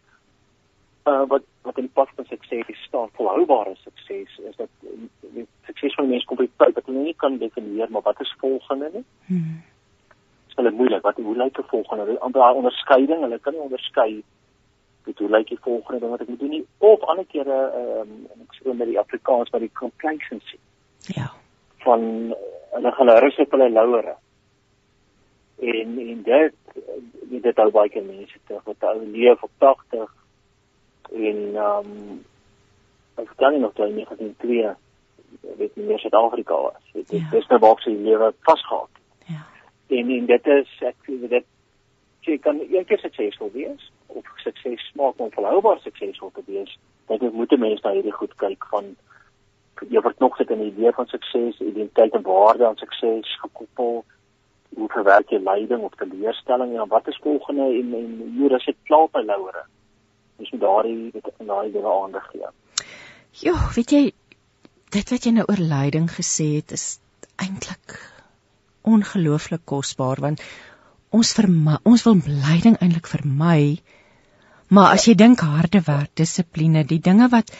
uh wat wat in pas van sukses staan volhoubare sukses is dat die sukses van mense kom by tyd dat hulle nie kan definieer maar wat is volgende nie. Hmm. Dit is hulle moeilik wat hoe lyk die volgende? Hulle amper daai onderskeiding, hulle kan nie onderskei dit hoe lyk die volgende ding wat ek moet doen nie of ander kere ehm um, ek sê met die Afrikaans met die complacency. Ja. van hulle gaan nou rus op hulle lauwere. En en dit dit hou baie mense terug wat ou leef op 80 en ehm um, ek kan nie nog toe in 1902 weet nie meer Suid-Afrika was. Dit ja. is nou waar sy lewe vasgehou. Ja. En en dit is ek dit jy kan een keer suksesvol wees of sukses smaak om volhoubaar suksesvol te wees. Dink ek moet 'n mens na hierdie goed kyk van jy word nog sit in die idee van sukses, identiteit en waarde aan sukses gekoppel. Hoe verwerk jy lyding of teleurstelling en wat is volgende en en hoe as dit klaar by louere? Dis moet daardie met daai dinge aandag gee. Jo, weet jy dit wat jy nou oor lyding gesê het is eintlik ongelooflik kosbaar want ons vermy, ons wil lyding eintlik vermy. Maar as jy dink harde werk, dissipline, die dinge wat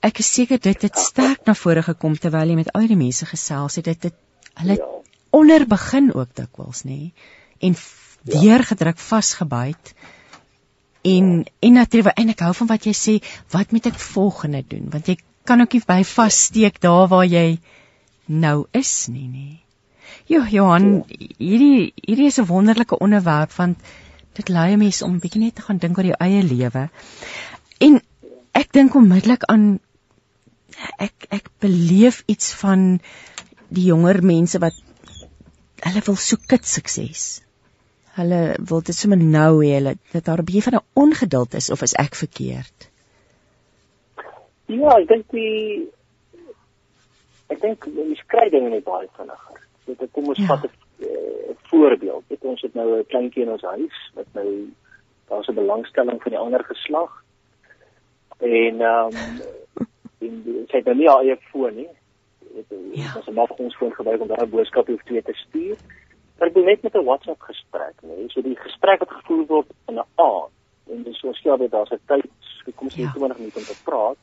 ek is seker dit het sterk na vore gekom terwyl jy met al die mense gesels het. Dit het hulle ja. onder begin ook dikwels nê? En ja. deurgedruk vasgebyt. En en natuurlik en ek hou van wat jy sê wat moet ek volgende doen? Want jy kan ook nie by vassteek daar waar jy nou is nie nê? Jo Johan hierdie hierdie is 'n wonderlike onderwerp want dit lei mense om bietjie net te gaan dink oor jou eie lewe. En ek dink onmiddellik aan ek ek beleef iets van die jonger mense wat hulle wil soek kit sukses. Hulle wil dit sommer nou hê, hulle dat daar 'n bietjie van 'n ongeduld is of is ek verkeerd? Ja, ek dink die ek dink die skryding net baie vinniger. Dit kom ons ja. vat 'n uh, voorbeeld. Dit ons het nou 'n kleintjie in ons huis wat nou daar's 'n belangstelling van die ander geslag. En ehm um, en sy het nou nie haar eie foon nie. Dit ja. is 'n mafgons foon gebruik om daai boodskap hoef twee te stuur. Maar ek wil net met 'n WhatsApp gesprek, nee, so die gesprek wat gevoer word in 'n aand en dis so skerp dat daar's 'n tyd, kom ons sê 20 minute om te praat.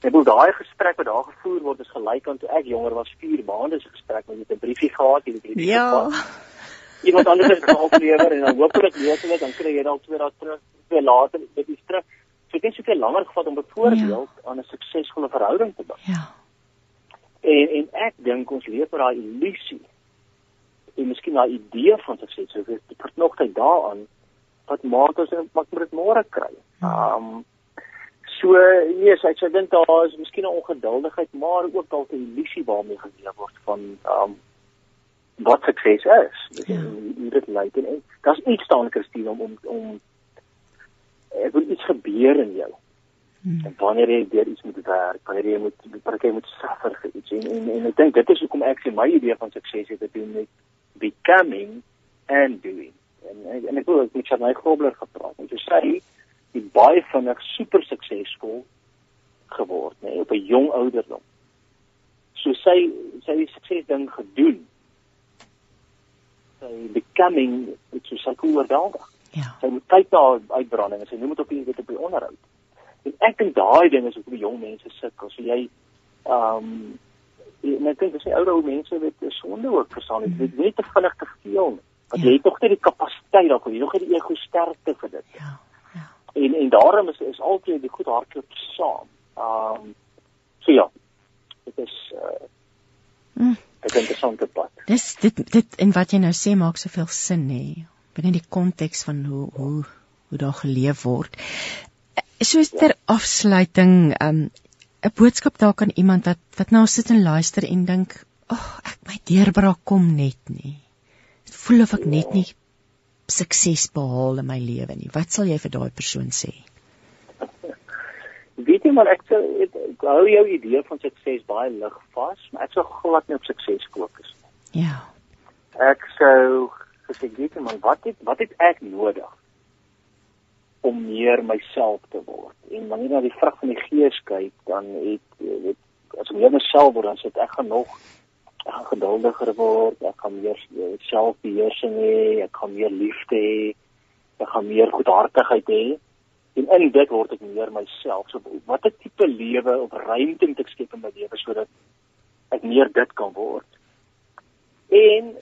Ek wil daai gesprek wat daar gevoer word is gelyk aan toe ek jonger was 4 maande se gesprek met 'n briefie gehad, jy weet jy. Ja. Iemand anders het geoplewer en dan hopelik lees hulle dan kry jy dalk twee dae terug, twee later, dit is terug. So dit het soveel langer gevat om byvoorbeeld ja. aan 'n suksesvolle verhouding te bou. Ja. En en ek dink ons leef met daai illusie en miskien daai idee van sukses, so dit nog tyd daaraan wat maak ons wat moet dit môre kry. Ja. Um so yes, ek sê dink daar is miskien 'n ongeduldigheid, maar ook dalk 'n illusie waarmee geleef word van um wat sukses is. Ja. Dit lyk en daar's iets staan Christine om om om ek wil iets gebeur in jou. Hmm. En wanneer jy deur iets moet werk, wanneer jy moet wanneer jy moet suffer vir iets en en, en ek dink dit is hoekom ek sê my idee van sukses het te doen met becoming and doing. En en ek wil ek het my grobler gepraat. Ek sê die baie vinnig super suksesvol geword, nê, nee, op 'n jong ouderdom. So sy sy het sukses ding gedoen. Sy becoming, dit is so cool oordadig. Ja. Sy moet kyk na uitbranding en sy noem dit op die weet op die onderhoud. En ek dink daai ding is hoekom die jong mense sukkel. So jy ehm um, en ek dink as jy ouer ou mense weet is sonde ook verstaan jy weet net te vinnig te veel. Want ja. jy het tog nie die kapasiteit daarvoor jy nog nie die ego sterkte vir dit. Ja. Ja. En en daarom is is altyd die goed hardloop saam. Ehm um, so ja. Dit is uh mm. 'n interessante pad. Dis dit dit en wat jy nou sê maak soveel sin nê binne die konteks van hoe hoe hoe daar geleef word. Soos ter afsluiting, um 'n boodskap dalk aan iemand wat wat nou sit en luister en dink, "Ag, oh, ek my deurbraak kom net nie. Dit voel of ek net nie sukses behaal in my lewe nie." Wat sal jy vir daai persoon sê? Weet jy maar ek sê ek hou jou idee van sukses baie lig vas, maar ek sou glad nie op sukses fokus nie. Ja. Ek sou gesê weet jy man wat het wat het ek nodig om meer myself te word? En wanneer jy na die vrug van die gees kyk dan het weet as meer myself word dan sit ek gaan nog ek gaan geduldiger word ek gaan meer selfbeheersing hê ek gaan meer liefde hê ek gaan meer goedhartigheid hê. En in dit word ek meer myself. So watter tipe lewe of ruimte moet ek skep in my lewe sodat ek meer dit kan word? En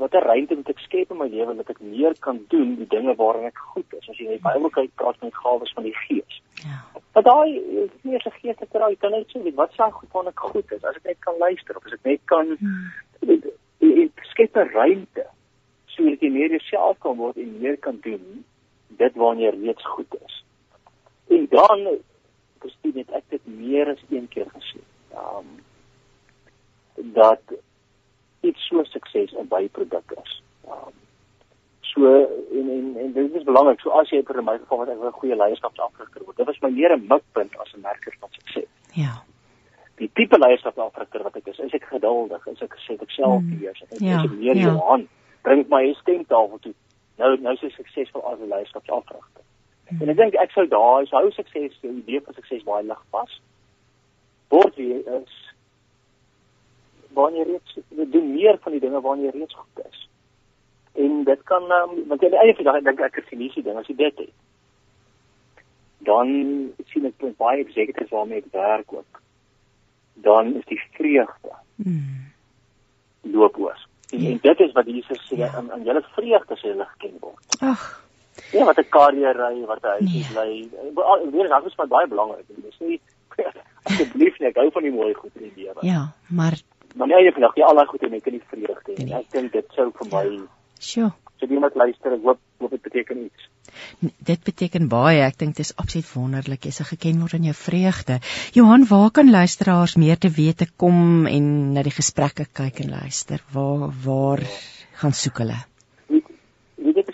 wat 'n ruimte moet ek skep in my lewe dat ek meer kan doen die dinge waarin ek goed is. As jy die Bybel kyk, praat met gawes van die Gees. Ja. Maar daai nie eers 'n geestelike raai, kan net sê wat sê goed wanneer ek goed is, as ek net kan luister of as ek net kan hmm. skep 'n ruimte sodat jy meer jouself kan word en meer kan doen dit wanneer jy reeds goed is. En dan presies net ek het meer as een keer gesien. Um dat iets so sukses 'n byproduk is. Um so en en en dit is belangrik. So as jy vir my geval wat ek 'n goeie leierskapsafrikker word. Dit was my meer 'n mikpunt as 'n merker van sukses. Ja. Die tipe leierskapsafrikker wat ek is, is ek geduldig, is ek gesê ek self Mm. beheers. Ek Ja, is meer ja. Johan. Bring my stemtafel toe. Nou nou is ek suksesvol as 'n leierskapsafrikker. En ek dink ek sou daai sou sukses, die idee van sukses baie lig pas. Word jy is wanneer jy reeds jy doen meer van die dinge wanneer jy reeds goed is. En dit kan um, want aan die einde van die dag dink ek ek sien die ding as jy dit het. Dan sien ek met baie executives waarmee ek werk ook. Dan is die vreugde Mm. loop oor. En, Ja. en dit is wat Jesus sê Ja. aan aan julle vreugde sê hulle geken word. Ag, Ja, wat 'n carrière, wat 'n huis Nee. is lê. Weer is baie belangrik. Dit is nie asseblief nie, ek hou van die mooi goed in die lewe. ja, maar Maar nee, jy vandag jy al daai goed en ek kan nie vreugde nie. Ek dink dit sou vir my sjoe. so iemand luister, ek hoop hoop dit beteken iets. Dit beteken baie. Ek dink dit is absoluut wonderlik jy se geken word in jou vreugde. Johan, waar kan luisteraars meer te wete kom en na die gesprekke kyk en luister? Waar waar gaan soek hulle?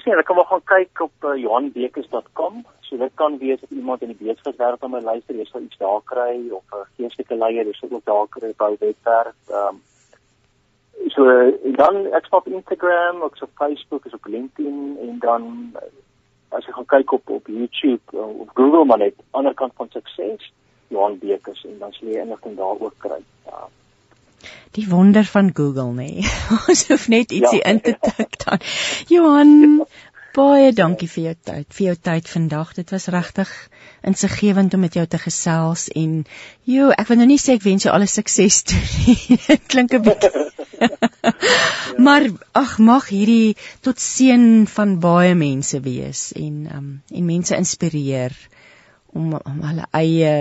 Presies, ek kan maar gaan kyk op uh, johanbekes.com. So dit kan wees dat iemand in die besigheidswêreld aan my luister, jy sal iets daar kry of 'n geestelike leier, jy sal ook daar kry by webwerf. Ehm um, so dan ek op Instagram, ook op Facebook, is op LinkedIn en dan eh, as jy gaan kyk op op YouTube uh, of Google maar net ander kant van sukses Johan Bekes en dan sal jy inligting daar ook kry. Ja. Die wonder van Google, nê. Nee. Ons hoef net ietsie Ja. in te tik dan. Johan, baie dankie vir jou tyd, vir jou tyd vandag. Dit was regtig insiggewend om met jou te gesels en jo, ek wil nou nie sê ek wens jou alle sukses toe nie. Dit klink 'n bietjie maar ag mag hierdie tot seën van baie mense wees en um, en mense inspireer om om hulle eie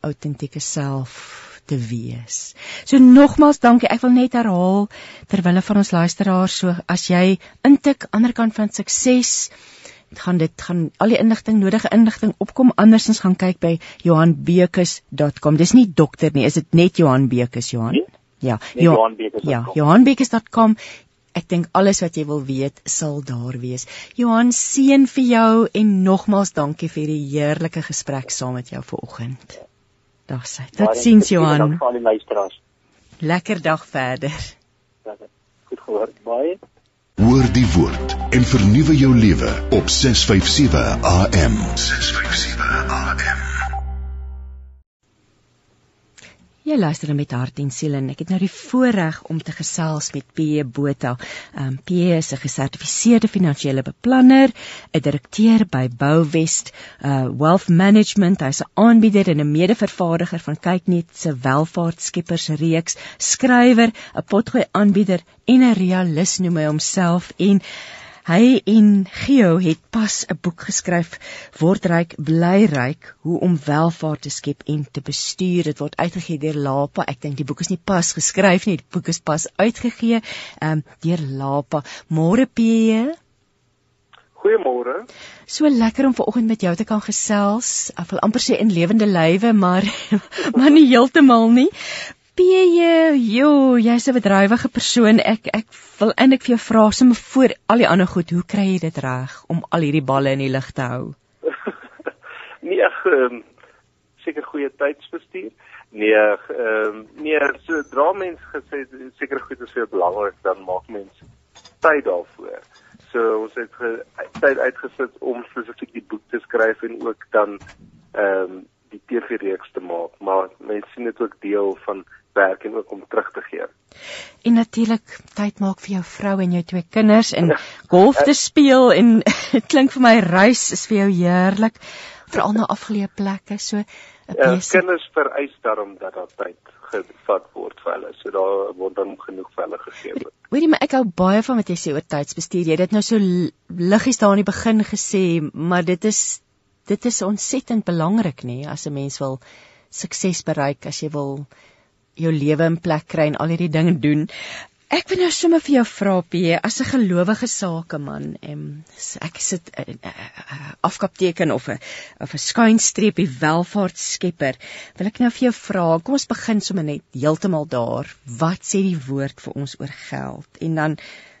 autentieke self te wees. So nogmaals dankie. Ek wil net herhaal terwyl van ons luisteraars so as jy intik ander kant van sukses gaan dit gaan al die inligting nodige inligting opkom andersins gaan kyk by johanbekes.com. Dis nie dokter nie, is dit net Johan Bekes Johan? Nee. Ja, Net Jo- johanbekes.com. Ja, johanbekes.com. Ek dink alles wat jy wil weet sal daar wees. Johan seën vir jou en nogmaals dankie vir die heerlike gesprek saam met jou vanoggend. Dag sy. Totsiens dankie Johan. aan al die luisteraars. Lekker dag verder. Goed gehoor. Baie Hoor die woord en vernuwe jou lewe op 657 AM. 657 AM. Jy luister met hart en siel en ek het nou die voorreg om te gesels met P Botha. Um P is 'n gesertifiseerde finansiële beplanner, 'n direkteur by Bouwest uh Wealth Management. Hy's 'n aanbieder en 'n mede-vervaardiger van Kyknet se welvaartskippers reeks, skrywer, 'n potgooi aanbieder en 'n realis noem hy homself en Hy en Geo het pas 'n boek geskryf, Word ryk, bly ryk, hoe om welvaart te skep en te bestuur. Dit word uitgegee deur Lapa. Ek dink die boek is nie pas geskryf nie, die boek is pas uitgegee ehm um, deur Lapa. Môre P. Goeiemôre. So lekker om vanoggend met jou te kan gesels. Ek wil amper sê in lewende lywe, maar maar nie heeltemal nie. P, jo, jy's 'n bedrywige persoon. Ek ek wil eintlik vir jou vra sommer voor al die ander goed, hoe kry jy dit reg om al hierdie balle in die lug te hou? nee, ek um, seker goeie tydsbestuur. Nee, ehm nee, sodra mens gesê seker goed is jou belangrik, dan maak mens tyd daarvoor. So ons het ge, tyd uitgesit om spesifiek die boek te skryf en ook dan ehm um, die TV-reeks te maak, maar mense sien dit ook deel van werk en ook om terug te gee. En natuurlik tyd maak vir jou vrou en jou twee kinders en golf te speel en dit klink vir my reis is vir jou heerlik, veral na afgeleë plekke, so 'n Ja, besig. kinders vereis daarom dat daar tyd gevat word vir hulle. So daar word dan genoeg vir hulle gegee. word. Hoorie, maar ek hou baie van wat jy sê oor tydsbestuur. Jy het dit nou so liggies daar aan die begin gesê, maar dit is dit is ontsettend belangrik nê as 'n mens wil sukses bereik, as jy wil jou lewe in plek kry en al hierdie dinge doen. Ek wil nou sommer vir jou vra P, as 'n gelowige sakeman, em ek sit 'n afkapteken of 'n of 'n skuinstreepie welvaartskepper, wil ek nou vir jou vra, kom ons begin sommer net heeltemal daar. Wat sê die woord vir ons oor geld? En dan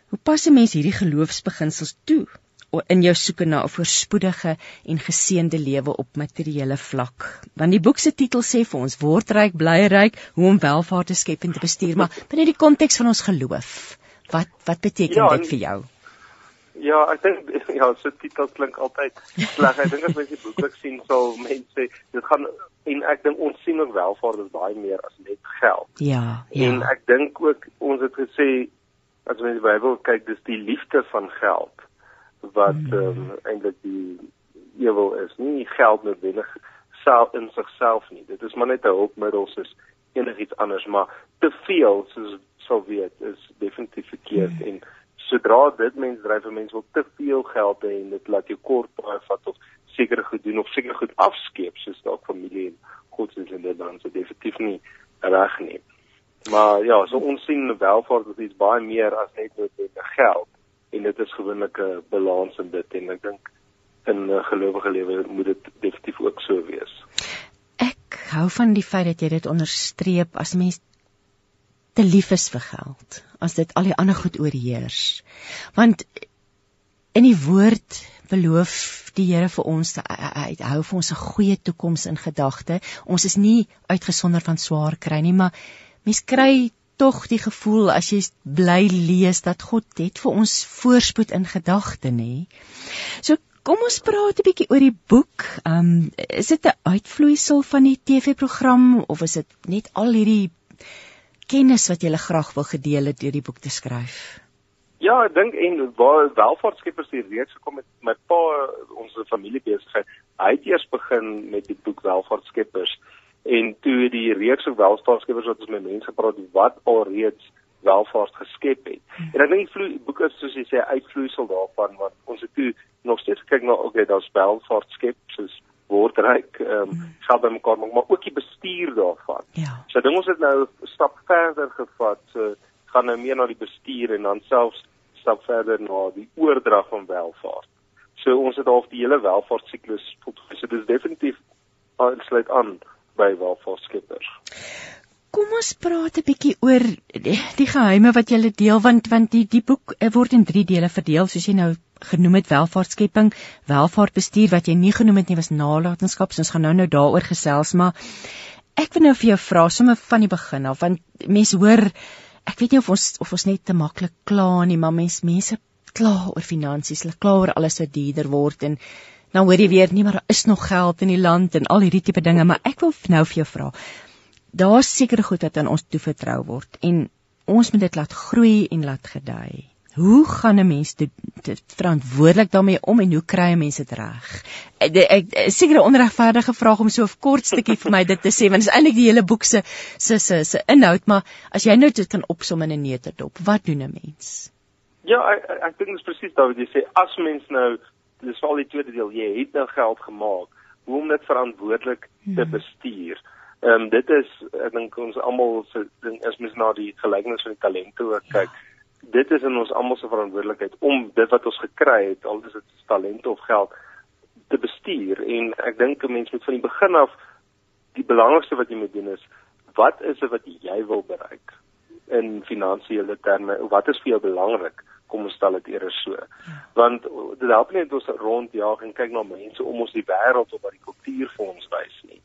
hoe pas 'n mens hierdie geloofsbeginsels toe in jou soeke na 'n voorspoedige en geseënde lewe op materiële vlak. Want die boek se titel sê vir ons word ryk, bly ryk, hoe om welvaart te skep en te bestuur, maar binne die konteks van ons geloof, wat wat beteken ja, dit vir jou? Ja, ek dink ja, so titel klink altyd sleg. Ek dink as mense die boek sien, sal mense dit gaan en ek dink ons sien ook welvaart is baie meer as net geld. Ja, ja. En ek dink ook ons het gesê as mense die Bybel kyk, dis die liefde van geld wat hmm. ehm um, eintlik die ewel is. Nie geld noodwendig self in sigself nie. Dit is maar net 'n hulpmiddel soos enigiets anders, maar te veel soos sou weet is definitief verkeerd mm. en sodra dit mens dryf 'n mens wil te veel geld hê en dit laat jou kort baie vat of seker goed doen of seker goed afskeep soos dalk familie en godsdienst en dit dan so definitief nie reg nie. Maar ja, so ons sien welvaart as iets baie meer as net noodwendig geld en dit is gewoonlik 'n balans in dit en ek dink in 'n gelowige lewe moet dit definitief ook so wees. Ek hou van die feit dat jy dit onderstreep as mens te lief is vir geld, as dit al die ander goed oorheers. Want in die woord beloof die Here vir ons hy hou vir ons 'n goeie toekoms in gedagte. Ons is nie uitgesonder van swaar kry nie, maar mens kry tog die gevoel as jy bly lees dat God het vir ons voorspoed in gedagte nê. So kom ons praat 'n bietjie oor die boek. Um is dit 'n uitvloeisel van die TV-program of is dit net al hierdie kennis wat jy graag wil gedeel het deur die boek te skryf? Ja, ek dink en waar welvaartskeppers hier reeds gekom het met pa ons familiebesigheid. Hy het eers begin met die boek Welvaartskeppers en toe die reeks van welvaartskepers wat ons met mense gepraat het wat alreeds welvaart geskep het. Hmm. En ek dink die boek is soos jy sê uitvloeisel daarvan want ons het toe nog steeds kyk na okay, daar's welvaart skep soos word ryk, ehm um, geld bymekaar maak, maar ook die bestuur daarvan. Ja. So dink ons het nou 'n stap verder gevat, so gaan nou meer na die bestuur en dan selfs stap verder na die oordrag van welvaart. So ons het half die hele welvaartsiklus tot so dis definitief aansluit aan by welvaartskeppers. Kom ons praat 'n bietjie oor die, die geheime wat jy deel want want die die boek eh, word in 3 dele verdeel soos jy nou genoem het welvaartskepping, welvaartbestuur wat jy nie genoem het nie was nalatenskap. Ons gaan nou nou daaroor gesels, maar ek wil nou vir jou vra sommer van die begin af want mense hoor ek weet nie of ons of ons net te maklik kla nie, maar mense mense kla oor finansies, hulle kla oor alles wat duurder word en nou hoor jy weer nie maar daar is nog geld in die land en al hierdie tipe dinge, maar ek wil nou vir jou vra. Daar's sekere goed wat aan ons toevertrou word en ons moet dit laat groei en laat gedei. Hoe gaan 'n mens dit, dit verantwoordelik daarmee om en hoe kry 'n mens dit reg? Ek ek seker 'n onregverdige vraag om so 'n kort stukkie vir my dit te sê want dit is eintlik die hele boek se se se se inhoud, maar as jy nou dit kan opsom in 'n neutedop, wat doen 'n mens? Ja, ek ek dink dit is presies wat jy sê as mens nou dis al die tweede deel jy het nou geld gemaak hoe om dit verantwoordelik te hmm. bestuur. Ehm um, dit is ek dink ons almal se ding is mens na die gelykenis van die talente ook kyk. Ja. Dit is in ons almal se verantwoordelikheid om dit wat ons gekry het, al is dit talente of geld te bestuur en ek dink 'n mens moet van die begin af die belangrikste wat jy moet doen is wat is dit wat jy wil bereik in finansiële terme? Wat is vir jou belangrik? Kom ons stel dit eers so. Ja. Want dit help nie net ons rondjaag en kyk na mense om ons die wêreld of wat die kultuur vir ons wys nie.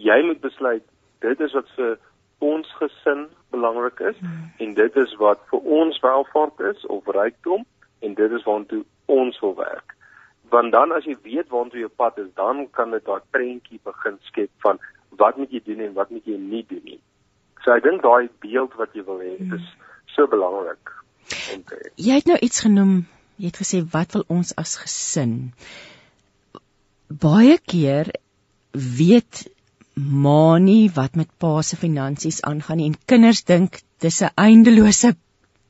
Jy moet besluit dit is wat vir ons gesin belangrik is hmm. en dit is wat vir ons welvaart is of rykdom en dit is waartoe ons wil werk. Want dan as jy weet waartoe jou pad is, dan kan dit daai prentjie begin skep van wat moet jy doen en wat moet jy nie doen nie. So ek dink daai beeld wat jy wil hê, hmm. is so belangrik. Jy het nou iets genoem. Jy het gesê wat wil ons as gesin? Baie keer weet ma nie wat met pa se finansies aangaan nie en kinders dink dis 'n eindelose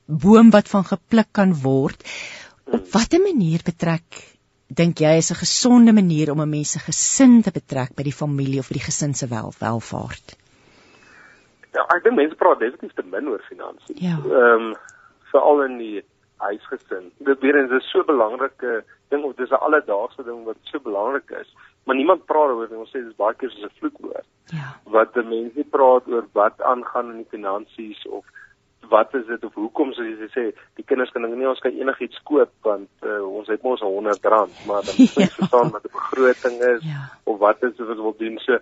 boom wat van gepluk kan word. Op watter manier betrek dink jy is 'n gesonde manier om 'n mens se gesin te betrek by die familie of by die gesin se wel, welvaart? Ja, ek dink mense praat definitief te min oor finansies. Ja. Ehm um, veral in die huisgesin. Dit weer eens is so belangrike ding of dis 'n alledaagse ding wat so belangrik is, maar niemand praat daaroor nie. Ons sê dis baie keer soos 'n vloekwoord. Ja. Wat mense praat oor wat aangaan in die finansies of wat is dit of hoekom soos jy sê die kinders kan nie ons kan enigiets koop want uh, ons het mos 100 rand maar dan moet jy Ja. verstaan wat 'n begroting is Ja. of wat is wat wil doen so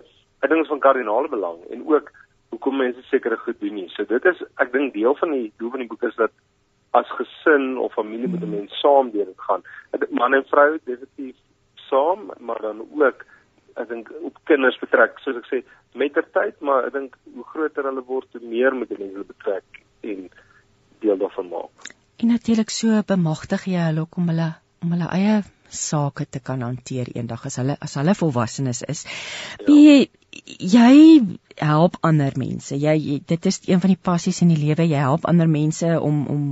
ek dink is van kardinale belang en ook hoekom mense sekere goed doen nie so dit is ek dink deel van die doel van die boek is dat as gesin of familie moet 'n mens saam deur dit gaan Ek man en vrou definitief saam maar dan ook ek dink op kinders betrek soos ek sê met ter tyd maar ek dink hoe groter hulle word hoe meer moet mense hulle betrek en deel daarvan maak. En natuurlik so bemagtig jy hulle om hulle om hulle eie sake te kan hanteer eendag as hulle as hulle volwassenes is. Ja. Jy help ander mense. Jy, jy dit is een van die passies in die lewe. Jy help ander mense om om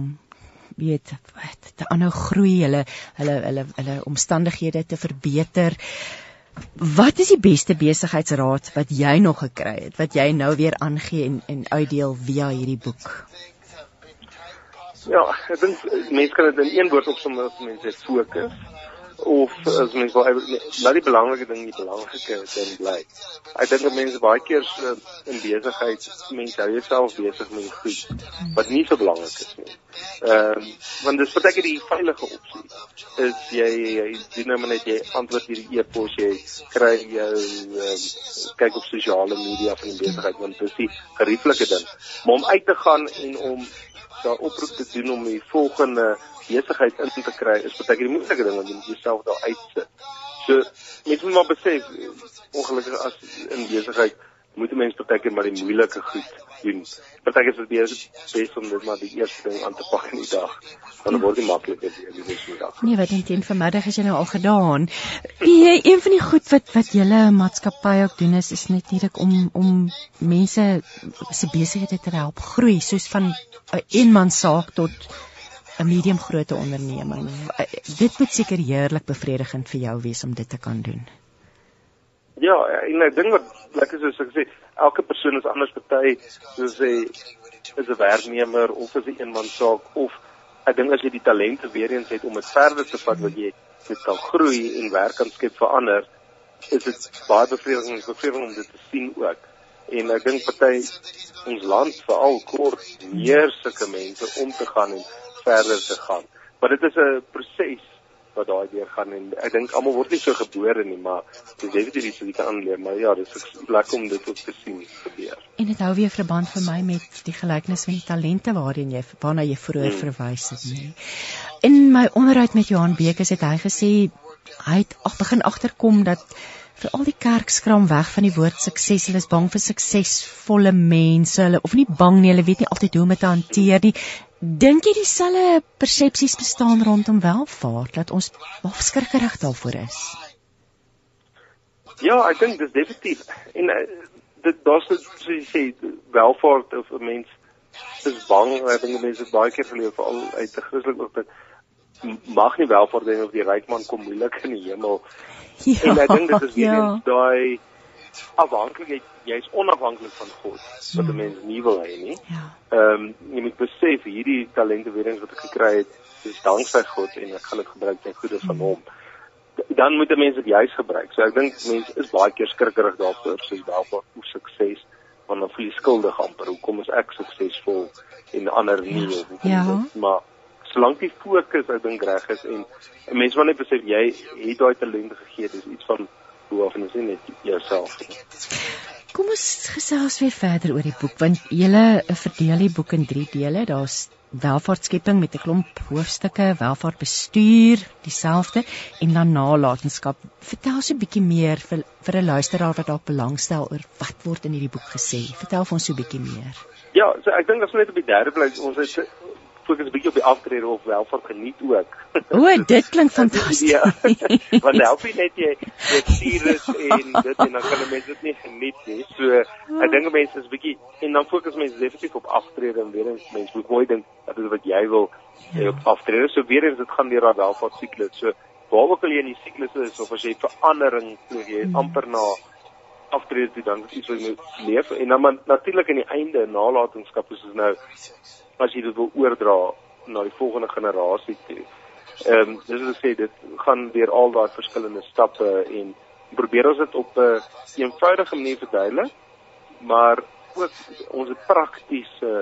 weet wat te aanhou groei, hulle hulle hulle hulle omstandighede te verbeter. Wat is die beste besigheidsraad wat jy nog gekry het wat jy nou weer aangee en en uitdeel via hierdie boek? Ja, ek dink mense kan dit in een woord opsom mense fokus of as mense wil nee, laat die belangrike ding die belangrike ding bly. Ek dink dat mense baie keer so in besigheid mense hou jouself besig met goed wat nie so belangrik is nie. Ehm um, want dis baie keer die veilige opsie is jy jy doen nou net jy antwoord hierdie e-pos jy kry jou um, kyk op sosiale media van die besigheid want dis die gerieflike ding. Maar om uit te gaan en om daar oproep te doen om die volgende besigheid in te kry is baie keer die moeilike ding want jy moet jouself daar uitsit. So mense moet maar besef ongelukkig as in besigheid moet mense baie keer maar die moeilike goed doen. Baie keer is dit bes bes om dit maar die eerste ding aan te pak in die dag. Want dit word nie makliker deur die res van die dag. Nee, wat in teen vanmiddag is jy nou al gedaan. Jy een van die goed wat wat julle maatskappy ook doen is is natuurlik om om mense se besighede te help groei, soos van 'n eenman saak tot 'n medium grootte onderneming. Dit moet seker heerlik bevredigend vir jou wees om dit te kan doen. Ja, en ek dink wat lekker is soos ek sê, elke persoon is anders party, soos sê is 'n werknemer of is 'n eenman saak of ek dink as jy die talente weer eens het om dit verder te vat wat jy dit kan groei en werk kan skep vir ander, is dit baie bevredigend, bevredigend om dit te sien ook. En ek dink party ons land veral kort meer sulke mense om te gaan en verder te gaan. Maar dit is 'n proses wat daai deur gaan en ek dink almal word nie so gebore nie, maar dis definitief iets wat jy kan aanleer, maar ja, dis lekker om dit ook te sien gebeur. En dit hou weer verband vir my met die gelykenis van die talente waarheen jy waarna jy vroeër hmm. verwys het, nê. In my onderhoud met Johan Bekes het hy gesê hy het ag begin agterkom dat vir al die kerk skram weg van die woord sukses. Hulle is bang vir suksesvolle mense. Hulle of nie bang nie, hulle weet nie altyd hoe om dit te hanteer nie. Dink jy dieselfde persepsies bestaan rondom welvaart dat ons afskrikkerig daarvoor is? Ja, ek dink dis definitief en uh, dit daar's soos jy sê welvaart of 'n mens is bang. Ek dink mense baie keer geleef veral uit 'n Christelike oogpunt mag nie welvaart hê of die ryk man kom moeilik in die hemel. Ja, en ek dink dit is weer ja. daai afhanklikheid jy's onafhanklik van God wat 'n mens nie wil hê nie. Ja. Ehm um, jy moet besef hierdie talente weer eens wat ek gekry het, is dankse God en ek gaan dit gebruik ten goeie van hom. Dan moet 'n mens dit juis gebruik. So ek dink mense is baie keer skrikkerig daarvoor soos welvaart of sukses want dan voel jy skuldig amper. Hoekom is ek suksesvol en ander nie? Of Ja. dit? Maar solank die fokus ek dink reg is en 'n mens wil net besef jy het daai talente gegee, dis iets van hoe of net net jouself. Kom ons gesels weer verder oor die boek want julle verdeel die boek in 3 dele. Daar's welvaartskepping met 'n klomp hoofstukke, welvaartbestuur, dieselfde en dan nalatenskap. Vertel so 'n bietjie meer vir vir 'n luisteraar wat dalk belangstel oor wat word in hierdie boek gesê. Vertel vir ons so 'n bietjie meer. Ja, so ek dink as ons net op die derde plek ons het fokus 'n bietjie op die aftrede of welvaart geniet ook. O, dit klink fantasties. Ja. Want help jy net jy jy virus en dit en dan kan mense dit nie geniet nie. So ek dink mense is bietjie en dan fokus mense definitief op aftrede en weer eens mense moet mooi dink dat dit wat jy wil hê op aftrede. So weer eens dit gaan deur daai welvaart siklus. So waar ook al jy in die siklus is of as jy verandering toe jy mm. amper na aftrede toe dan is iets wat jy moet leef en dan natuurlik aan die einde nalatenskap is nou as jy dit wil oordra na die volgende generasie toe. Ehm um, dis wat ek sê dit gaan deur al daai verskillende stappe en probeer ons dit op 'n uh, eenvoudige manier verduidelik, maar ook ons praktiese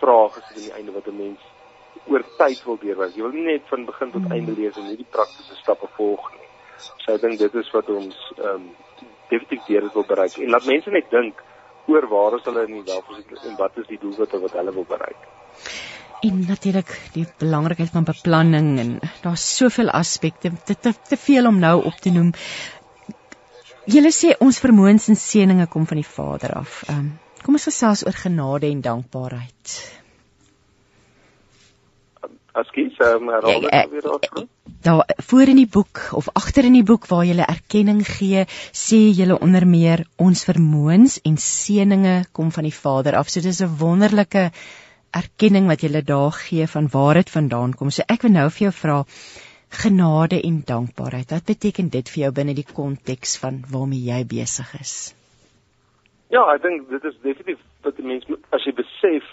vrae gesit aan die einde wat 'n mens oor tyd wil deurwerk. Jy wil nie net van begin tot einde lees en nie die praktiese stappe volg nie. So ek dink dit is wat ons ehm um, definitief deur wil bereik en laat mense net dink oor waar is hulle in die welvaart en wat is die doelwitte wat hulle wil bereik. En natuurlik die belangrikheid van beplanning en daar's soveel aspekte te, te te veel om nou op te noem. Julle sê ons vermoëns en seëninge kom van die Vader af. Ehm um, kom ons gesels oor genade en dankbaarheid. Askies, ehm um, herhaal dit weer daar daar voor in die boek of agter in die boek waar jy erkenning gee, sê jy onder meer ons vermoëns en seëninge kom van die Vader af. So dis 'n wonderlike erkenning wat jy daar gee van waar dit vandaan kom. So ek wil nou vir jou vra genade en dankbaarheid. Wat beteken dit vir jou binne die konteks van waarmee jy besig is? Ja, ek dink dit is definitief wat die mens as jy besef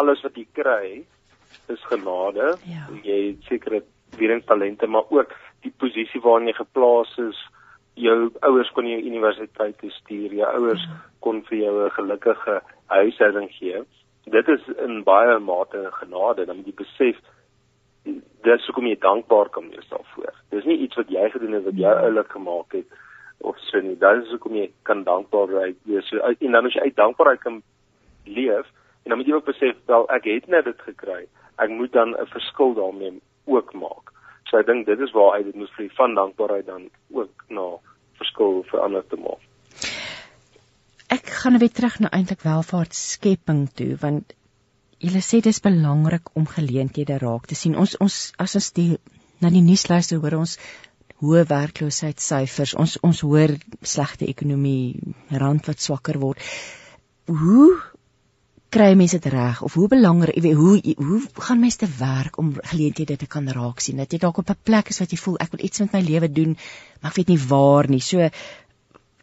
alles wat jy kry is genade. Ja. Jy het sekere weer talente, maar ook die posisie waarin jy geplaas is. Jou ouers kon jou universiteit toe stuur, jou ouers ja. kon vir jou 'n gelukkige huishouding gee. Dit is in baie mate genade, dan moet jy besef dis hoekom jy dankbaar kan wees daarvoor. Dis nie iets wat jy gedoen het wat jou ja. oulik gemaak het of so nie. Dit is hoekom jy kan dankbaar wees. So en dan as jy uit dankbaarheid kan leef, en dan moet jy ook besef wel ek het net dit gekry. Ek moet dan 'n verskil daarmee ook maak. So ek dink dit is waar uit dit moet vir van dankbaarheid dan ook na verskil vir ander te maak. Ek gaan weer terug na eintlik welvaartskepping toe want julle sê dis belangrik om geleenthede raak te sien. Ons ons as ons die na die nuus luister hoor ons hoë werkloosheidssyfers. Ons ons hoor slegte ekonomie, rand wat swakker word. Hoe kry mense dit reg of hoe belangrik jy weet hoe hoe gaan mense te werk om geleenthede te kan raak sien dat jy dalk op 'n plek is wat jy voel ek wil iets met my lewe doen maar ek weet nie waar nie so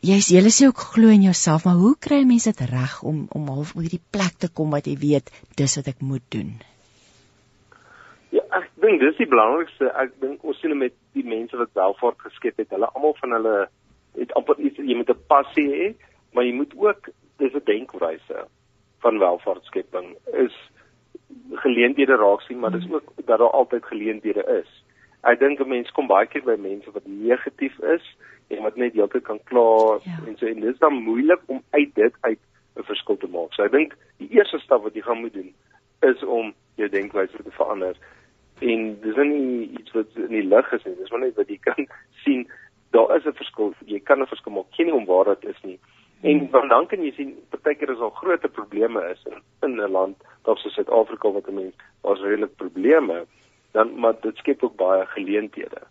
jy's jy sê ook glo in jouself maar hoe kry mense dit reg om om half oor hierdie plek te kom wat jy weet dis wat ek moet doen Ja ek dink dis die belangrikste ek dink ons sien met die mense wat welvaart geskep het hulle almal van hulle het amper iets jy moet 'n passie hê maar jy moet ook dis 'n denkwyse van welvaartskepping is geleenthede raak sien, maar dis hmm. ook dat daar altyd geleenthede is. Ek dink 'n mens kom baie keer by mense wat negatief is en wat net heeltyd kan kla ja. en so en dit is dan moeilik om uit dit uit 'n verskil te maak. So ek dink die eerste stap wat jy gaan moet doen is om jou denkwyse te verander. En dis nie iets wat in die lug is nie. Dis maar net wat jy kan sien daar is 'n verskil. Jy kan 'n verskil maak. Geen om waar dit is nie. En hmm. dan kan jy sien partykeer is al groot probleme is in, in 'n land soos Suid-Afrika wat 'n mens daar's redelik probleme dan maar dit skep ook baie geleenthede.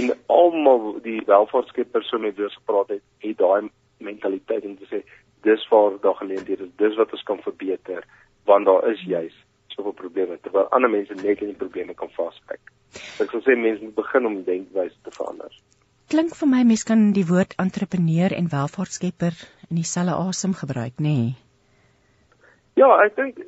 En almal die welvaartskeppers so met ons gepraat het, het daai mentaliteit om te sê dis waar daar geleenthede is, dis wat ons kan verbeter want daar is juis soveel probleme terwyl ander mense net in die probleme kan vaskyk. Ek sou sê mense moet begin om denkwyse te verander klink vir my mens kan die woord entrepreneur en welvaartskepper in dieselfde asem gebruik, nê? Nee? Ja, ek dink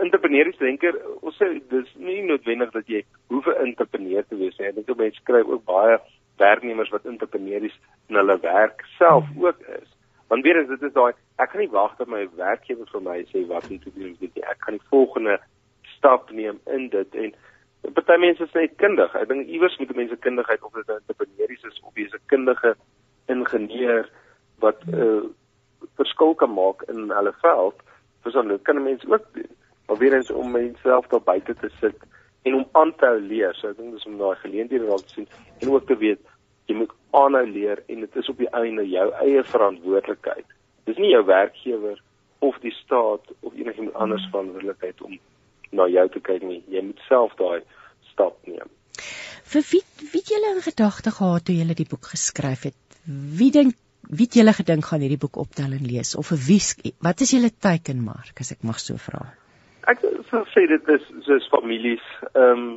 entrepreneurs denker, ons sê dis nie noodwendig dat jy hoef 'n entrepreneur te wees nie. Ek dink mense skryf ook baie werknemers wat entrepreneurs in hulle werk self ook is. Want weer eens dit is daai ek kan nie wag dat my werkgewer vir my sê wat om te doen nie. Ek kan die volgende stap neem in dit en Party mense is net kundig. Ek dink iewers moet mense kundigheid of dit 'n entrepreneurs is of jy's 'n kundige ingenieur wat 'n uh, verskil kan maak in hulle veld. Verstaan, dit kan mense ook doen. Maar weer eens om menself daar buite te sit en om aan te hou leer. So ek dink dis om daai geleenthede raak te sien en ook te weet jy moet aanhou leer en dit is op die einde jou eie verantwoordelikheid. Dis nie jou werkgewer of die staat of enigiemand anders verantwoordelikheid om na jou te kyk nie. Jy moet self daai stap neem. Vir wie wie julle in gedagte gehad toe julle die boek geskryf het? Wie dink wie julle gedink gaan hierdie boek optel en lees of vir wie wat is julle teikenmark as ek mag so vra? Ek sou sê dit is soos families. Ehm um,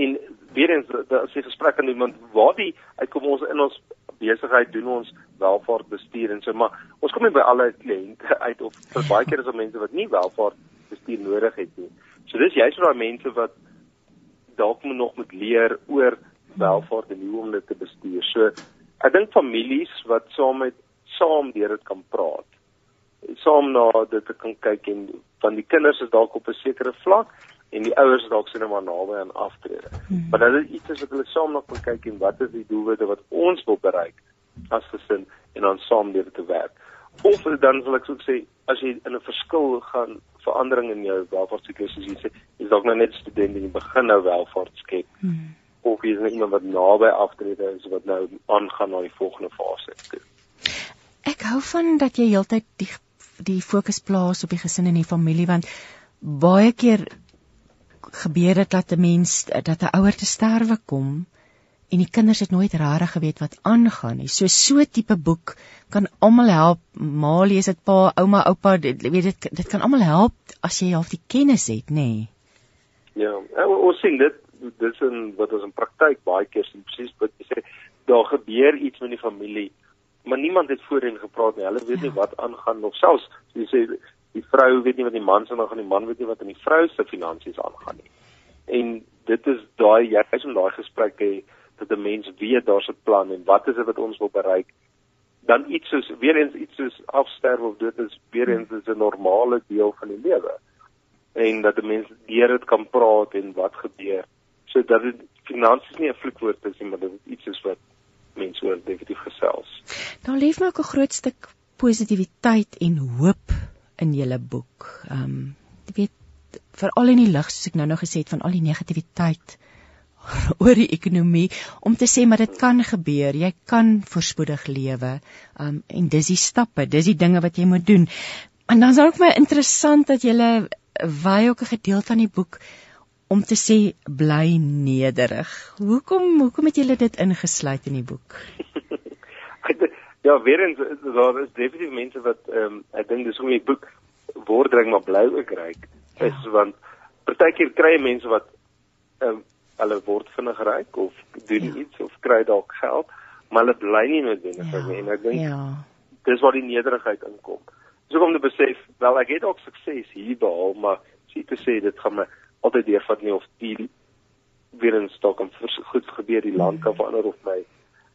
en weer eens as jy gesprek aan iemand waar die uitkom ons in ons besigheid doen ons welvaart bestuur en so maar ons kom nie by alle kliënte uit of vir baie keer is daar mense wat nie welvaart bestuur nodig het nie. So dis juist vir daai mense wat dalk moet nog moet leer oor welvaart en hoe om dit te bestuur. So ek dink families wat saam met saam deur dit kan praat. Saam na dit te kan kyk en van die kinders is dalk op 'n sekere vlak en die ouers dalk sien maar naby aan aftrede. Hmm. Maar dit is iets wat hulle saam nog kan kyk en wat is die doelwitte wat ons wil bereik as gesin en dan saam deur te werk. Of dan sal ek sou sê as jy in 'n verskil gaan verandering in jou welvaartsiklus soos jy sê, is dalk nou net student en jy begin nou welvaart skep. Hmm. Of jy is net iemand wat naby aftrede is wat nou aangaan na die volgende fase toe. Ek hou van dat jy heeltyd die fokus plaas op die gesin en die familie want baie keer gebeur dit dat 'n mens dat 'n ouer te sterwe kom en die kinders het nooit regtig geweet wat aangaan nie. So so tipe boek kan almal help. Ma lees dit pa, ouma, oupa, dit weet dit dit kan almal help as jy half die kennis het, nê. Nee. Ja, ons sien dit dis in wat ons in praktyk baie keer sien presies wat jy sê daar gebeur iets met die familie maar niemand het voorheen gepraat nie. Hulle weet nie ja. wat aangaan of selfs jy sê die vrou weet nie wat die man se nog aan die man weet nie wat in die vrou se finansies aangaan nie. En dit is daai jy's in daai gesprek hê dat 'n mens weet daar's 'n plan en wat is dit wat ons wil bereik. Dan iets soos weer eens iets soos afsterwe of dood is weer eens is 'n normale deel van die lewe. En dat 'n mens deur dit kan praat en wat gebeur. So dat dit finansies nie 'n vloekwoord is nie, maar dit is iets soos wat mense oor definitief gesels. Daar leef my ook 'n groot stuk positiwiteit en hoop in julle boek. Ehm um, jy weet veral in die lig soos ek nou nou gesê het van al die negativiteit oor die ekonomie om te sê maar dit kan gebeur. Jy kan voorspoedig lewe. Um, en dis die stappe, dis die dinge wat jy moet doen. En dan is ook my interessant dat jy wy ook 'n gedeelte van die boek om te sê bly nederig. Hoekom hoekom het jy dit ingesluit in die boek? Ja, weer eens daar is definitief mense wat ehm um, ek dink dis hoe my boek wordering maar bly ook ryk ja. is want partykeer kry mense wat ehm um, hulle word vinnig ryk of doen ja. iets of kry dalk geld, maar hulle bly nie noodwendig ja. nie en ek dink ja. dis waar die nederigheid inkom. So om te besef, wel ek het ook sukses hier behaal, maar sê te sê dit gaan my altyd deurvat nie of die weer in stok om goed gebeur die land kan verander of my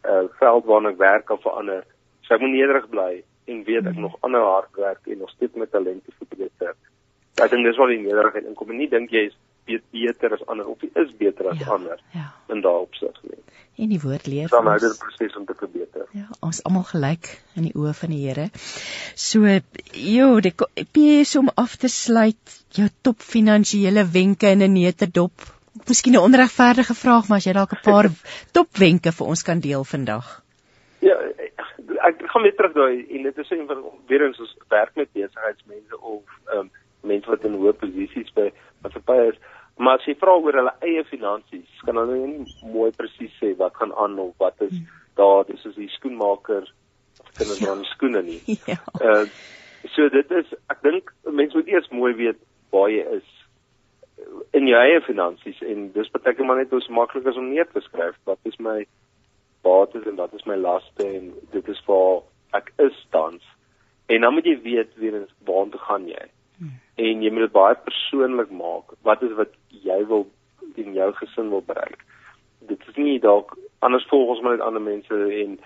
uh, veld waarna ek werk kan verander So ek moet nederig bly en weet ek mm. nog ander hard werk en nog steeds met talente verbeter. Ek dink dis waar die nederigheid inkom en nie dink jy is beter as ander of is beter as ja, ander ja. in daai opsig nie. En die woord leer dan hou dit proses om te verbeter. Ja, ons almal gelyk in die oë van die Here. So, jo, die PS om af te sluit jou top finansiële wenke in 'n neutedop. Miskien 'n onregverdige vraag, maar as jy dalk 'n paar top wenke vir ons kan deel vandag. Ja, ek gaan weer terug daai en dit is een van weer eens ons werk met besigheidsmense of ehm um, mense wat in hoë posisies by maatskappye is. Maar as jy vra oor hulle eie finansies, kan hulle nie mooi presies sê wat gaan aan of wat is hmm. daar, dis is die skoenmaker kinders ja. aan skoene nie. Ja. Uh so dit is ek dink mense moet eers mooi weet waar jy is in jou eie finansies en dis baie keer maar net so maklik as om neer te skryf wat is my bates en wat is my laste en dit is waar ek is tans. En dan moet jy weet weer eens waar toe gaan jy. Hmm. En jy moet dit baie persoonlik maak. Wat is wat jy wil in jou gesin wil bereik? Dit is nie dalk anders volg ons maar net ander mense en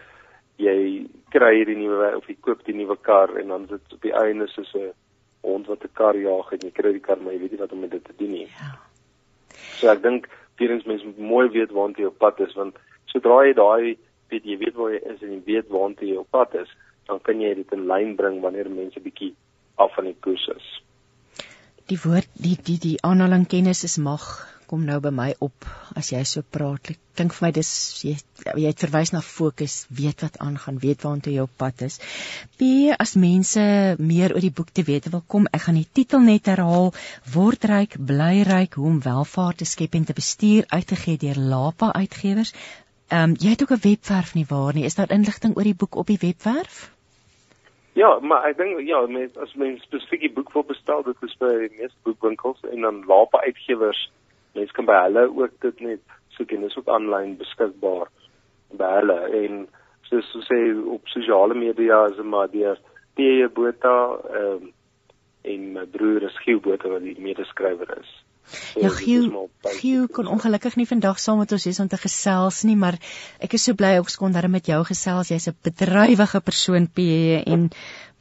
jy kry hierdie nuwe of jy koop die nuwe kar en dan sit op die einde soos 'n hond wat 'n kar jag en jy kry die kar maar jy weet nie wat om met dit te doen nie. Ja. So ek dink weer eens mense moet mooi weet waar jy op pad is want sodra jy daai weet jy weet waar jy is en jy weet waartoe jy op pad is, dan kan jy dit in lyn bring wanneer mense bietjie af van die koers is. Die woord die die die aanhaling kennis is mag kom nou by my op as jy so praat. Ek dink vir my dis jy jy het verwys na fokus, weet wat aangaan, weet waartoe jy op pad is. B as mense meer oor die boek te weet wil kom, ek gaan die titel net herhaal: Word ryk, bly ryk, hoe om welvaart te skep en te bestuur uitgegee deur Lapa Uitgewers. Ehm um, jy het ook 'n webwerf nie waar nie? Is daar inligting oor die boek op die webwerf? Ja, maar ek dink ja, mens as mens spesifiek die boek wil bestel, dit is by meeste boekwinkels en dan Lapa Uitgewers. Mens kan by hulle ook dit net soek en dis ook aanlyn beskikbaar by hulle en soos so sê op sosiale media is dit maar deur T.J. Botha ehm um, en my broer is Gieu Botha wat die medeskrywer is. So, ja, Gieu, Gieu kon ongelukkig nie vandag saam met ons wees om te gesels nie, maar ek is so bly ons kon daar met jou gesels. Jy's 'n bedrywige persoon, P.J. en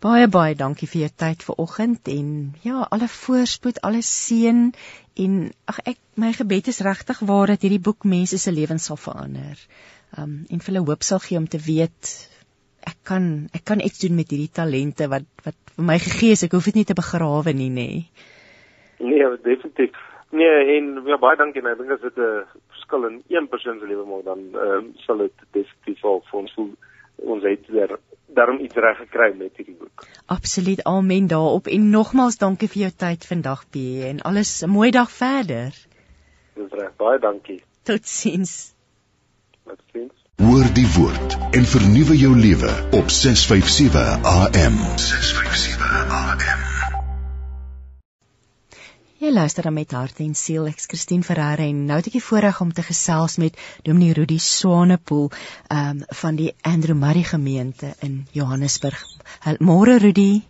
baie baie dankie vir jou tyd vanoggend en ja, alle voorspoed, alle seën en ag ek my gebed is regtig waar dat hierdie boek mense se lewens sal verander um, en vir hulle hoop sal gee om te weet ek kan ek kan iets doen met hierdie talente wat wat vir my gegee is. Ek hoef dit nie te begrawe nie, nê. Nee, definitief. Nee, en ja, baie dankie. Ek dink as dit 'n verskil in een persoon se lewe maak, dan ehm um, sal dit definitief al vir ons voel ons het weer daarom iets reg gekry met hierdie boek. Absoluut. Amen daarop. En nogmaals dankie vir jou tyd vandag, P. En alles 'n mooi dag verder. Dis reg. Baie dankie. Totsiens. Totsiens. Hoor die woord en vernuwe jou lewe op 657 AM. 657 AM. Jy luister dan met hart en siel. Ek's Christine Ferreira en nou het ek die voorreg om te gesels met Dominee Rudi Swanepoel um, van die Andrew Murray gemeente in Johannesburg. Môre Rudi.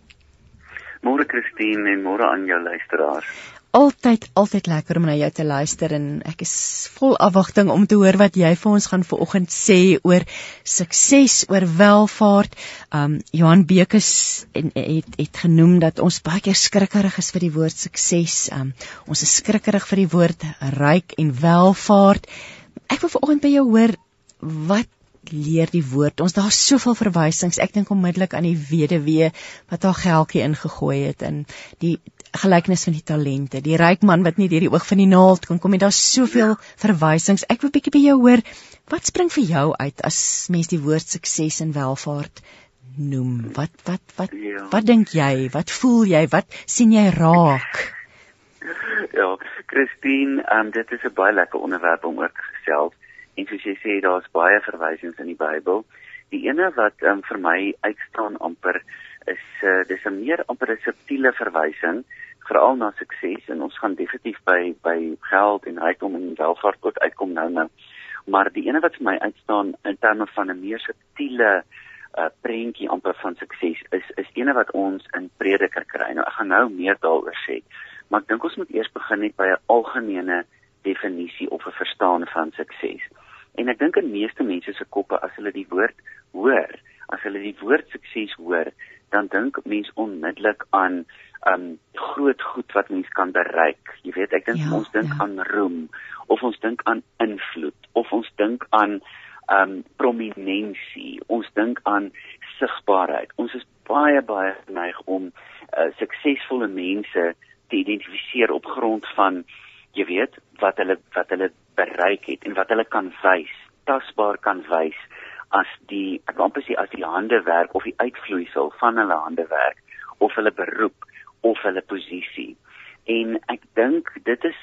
Môre Christine en môre aan jou luisteraars altyd altyd lekker om na jou te luister en ek is vol afwagting om te hoor wat jy vir ons gaan vanoggend sê oor sukses, oor welvaart. Um Johan Bekes en het het genoem dat ons baie keer skrikkerig is vir die woord sukses. Um ons is skrikkerig vir die woord ryk en welvaart. Ek wil vanoggend by jou hoor wat leer die woord. Ons daar's soveel verwysings. Ek dink onmiddellik aan die weduwee wat haar geldjie ingegooi het en die gelykenis van die talente, die ryk man wat nie deur die oog van die naald kon kom nie. Daar's soveel verwysings. Ek wil bietjie by jou hoor, wat spring vir jou uit as mens die woord sukses en welvaart noem? Wat wat wat ja. wat dink jy? Wat voel jy? Wat sien jy raak? Ja, Christine, um, dit is 'n baie lekker onderwerp om oor te gesels. En soos jy sê, daar's baie verwysings in die Bybel. Die ene wat um, vir my uitstaan amper is uh, dis 'n meer amper 'n subtiele verwysing veral na sukses en ons gaan definitief by by geld en rykdom en welvaart ook uitkom nou nou. Maar die ene wat vir my uitstaan in terme van 'n meer subtiele uh prentjie amper van sukses is is ene wat ons in Prediker kry. Nou ek gaan nou meer daaroor sê. Maar ek dink ons moet eers begin net by 'n algemene definisie of 'n verstaan van sukses. En ek dink in meeste mense se koppe as hulle die woord hoor, as hulle die woord sukses hoor, dan dink mens onmiddellik aan um groot goed wat mens kan bereik. Jy weet, ek dink ja, ons dink ja. aan roem of ons dink aan invloed of ons dink aan um prominensie. Ons dink aan sigbaarheid. Ons is baie baie geneig om uh, suksesvolle mense te identifiseer op grond van jy weet wat hulle wat hulle bereik het en wat hulle kan wys, tasbaar kan wys as die sê as die hande werk of die uitvloeisel van hulle hande werk of hulle beroep of hulle posisie. En ek dink dit is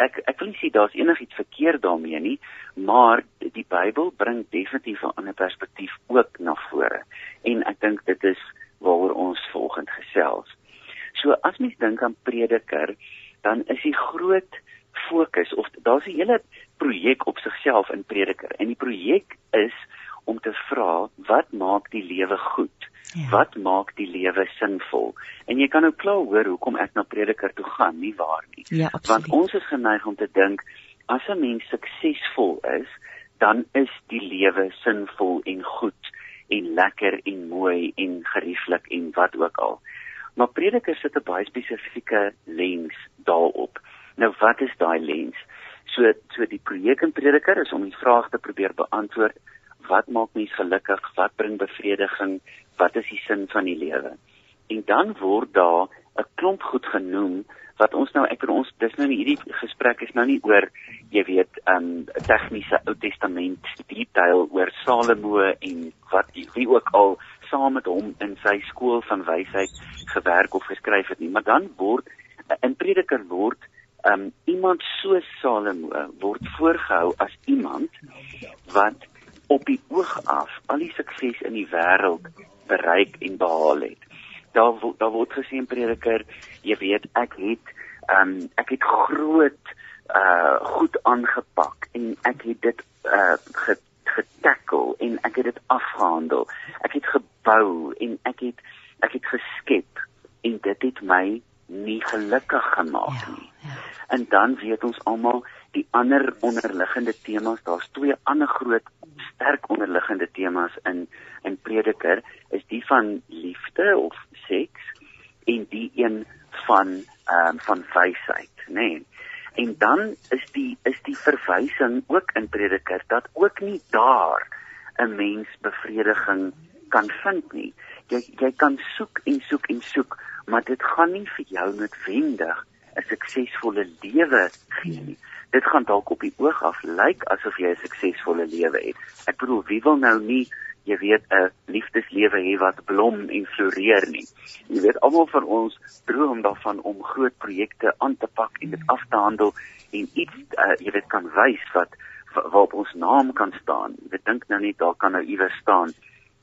ek ek wil nie sê daar's enigiets verkeerd daarmee nie, maar die Bybel bring definitief 'n ander perspektief ook na vore. En ek dink dit is waaroor ons volgende gesels. So as mens dink aan Prediker, dan is die groot fokus of daar's 'n hele projek op sigself in Prediker en die projek is om te vra wat maak die lewe goed? Ja. Wat maak die lewe sinvol? En jy kan nou klaar hoor hoekom ek na Prediker toe gaan, nie waar nie? Ja, Want ons is geneig om te dink as 'n mens suksesvol is, dan is die lewe sinvol en goed en lekker en mooi en gerieflik en wat ook al. Maar Prediker sit 'n baie spesifieke lens daarop. Nou wat is daai lens? So so die projek in Prediker is om die vraag te probeer beantwoord wat maak mens gelukkig? Wat bring bevrediging? Wat is die sin van die lewe? En dan word daar 'n klomp goed genoem wat ons nou ek vir ons dis nou nie hierdie gesprek is nou nie oor jy weet 'n um, tegniese Ou Testament detail oor Salomo en wat wie ook al saam met hom in sy skool van wysheid gewerk of geskryf het nie maar dan word in Prediker word um, iemand so Salomo word voorgehou as iemand wat op die oog af al die sukses in die wêreld bereik en behaal het. Daar daar word gesê in Prediker, jy weet, ek het um ek het groot uh goed aangepak en ek het dit uh getackle en ek het dit afgehandel. Ek het gebou en ek het ek het geskep en dit het my nie gelukkig gemaak ja, nie. Ja. En dan weet ons almal die ander onderliggende temas, daar's twee ander groot sterk onderliggende temas in in Prediker is die van liefde of seks en die een van ehm um, van wysheid, nê. Nee. En dan is die is die verwysing ook in Prediker dat ook nie daar 'n mens bevrediging kan vind nie. Jy jy kan soek en soek en soek, maar dit gaan nie vir jou noodwendig 'n suksesvolle lewe gee nie. Dit gaan dalk op die oog af lyk asof jy 'n suksesvolle lewe het. Ek bedoel, wie wil nou nie jy weet 'n liefdeslewe hê wat blom en floreer nie. Jy weet almal van ons droom daarvan om groot projekte aan te pak en dit af te handel en iets uh, jy weet kan wys wat waarop ons naam kan staan. Ek dink nou net daar kan nou iewers staan.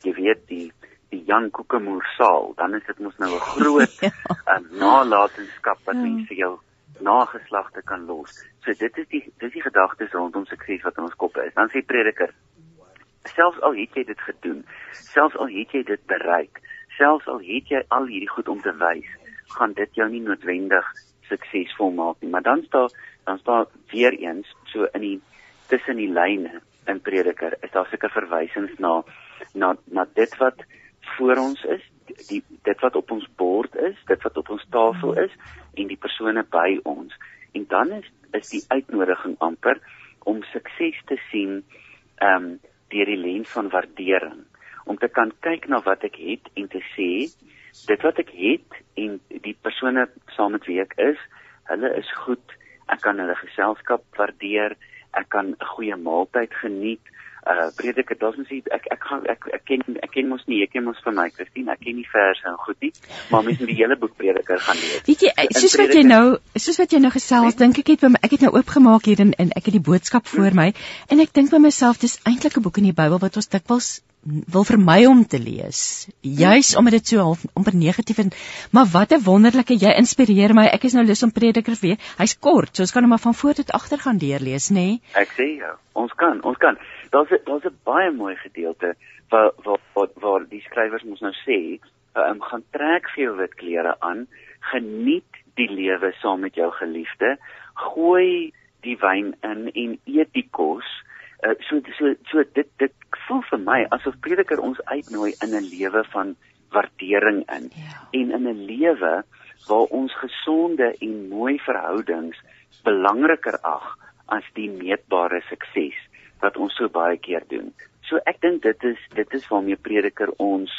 Jy weet die die Jan Kokemoer saal, dan is dit mos nou 'n groot ja. uh, nalatenskap wat ja. mense jou nageslagte kan los. So dit is die dis die gedagtes rondom sukses wat in ons koppe is. Dan sê prediker selfs al het jy dit gedoen, selfs al het jy dit bereik, selfs al het jy al hierdie goed om te wys, gaan dit jou nie noodwendig suksesvol maak nie. Maar dan staan dan staan weer eens so in die tussen die lyne in Prediker is daar seker verwysings na na na dit wat voor ons is, die dit wat op ons bord is, dit wat op ons tafel is en die persone by ons. En dan is is die uitnodiging amper om sukses te sien ehm um, deur die lens van waardering om te kan kyk na wat ek het en te sê dit wat ek het en die persone saam met wie ek is, hulle is goed. Ek kan hulle geselskap waardeer. Ek kan 'n goeie maaltyd geniet uh prediker daar's mens ek ek gaan ek, ek ken ek ken mos nie ek ken mos van my Christine ek ken nie verse en goed nie maar mens moet die hele boek prediker gaan lees weet jy soos wat jy nou soos wat jy nou gesels nee? dink ek het my, ek het nou oopgemaak hier en, en ek het die boodskap voor hmm. my en ek dink by myself dis eintlik 'n boek in die Bybel wat ons dikwels wil vermy om te lees juis omdat dit so half amper negatief en maar wat 'n wonderlike jy inspireer my ek is nou lus om prediker weer hy's kort so ons kan hom maar van voor tot agter gaan deurlees nê nee? ek sê ja ons kan ons kan daar's daar's 'n baie mooi gedeelte waar waar waar, waar die skrywers mos nou sê, ehm um, gaan trek vir jou wit klere aan, geniet die lewe saam met jou geliefde, gooi die wyn in en eet die kos. Uh, so so so dit dit voel vir my asof prediker ons uitnooi in 'n lewe van waardering in ja. en in 'n lewe waar ons gesonde en mooi verhoudings belangriker ag as die meetbare sukses wat ons so baie keer doen. So ek dink dit is dit is waarmee prediker ons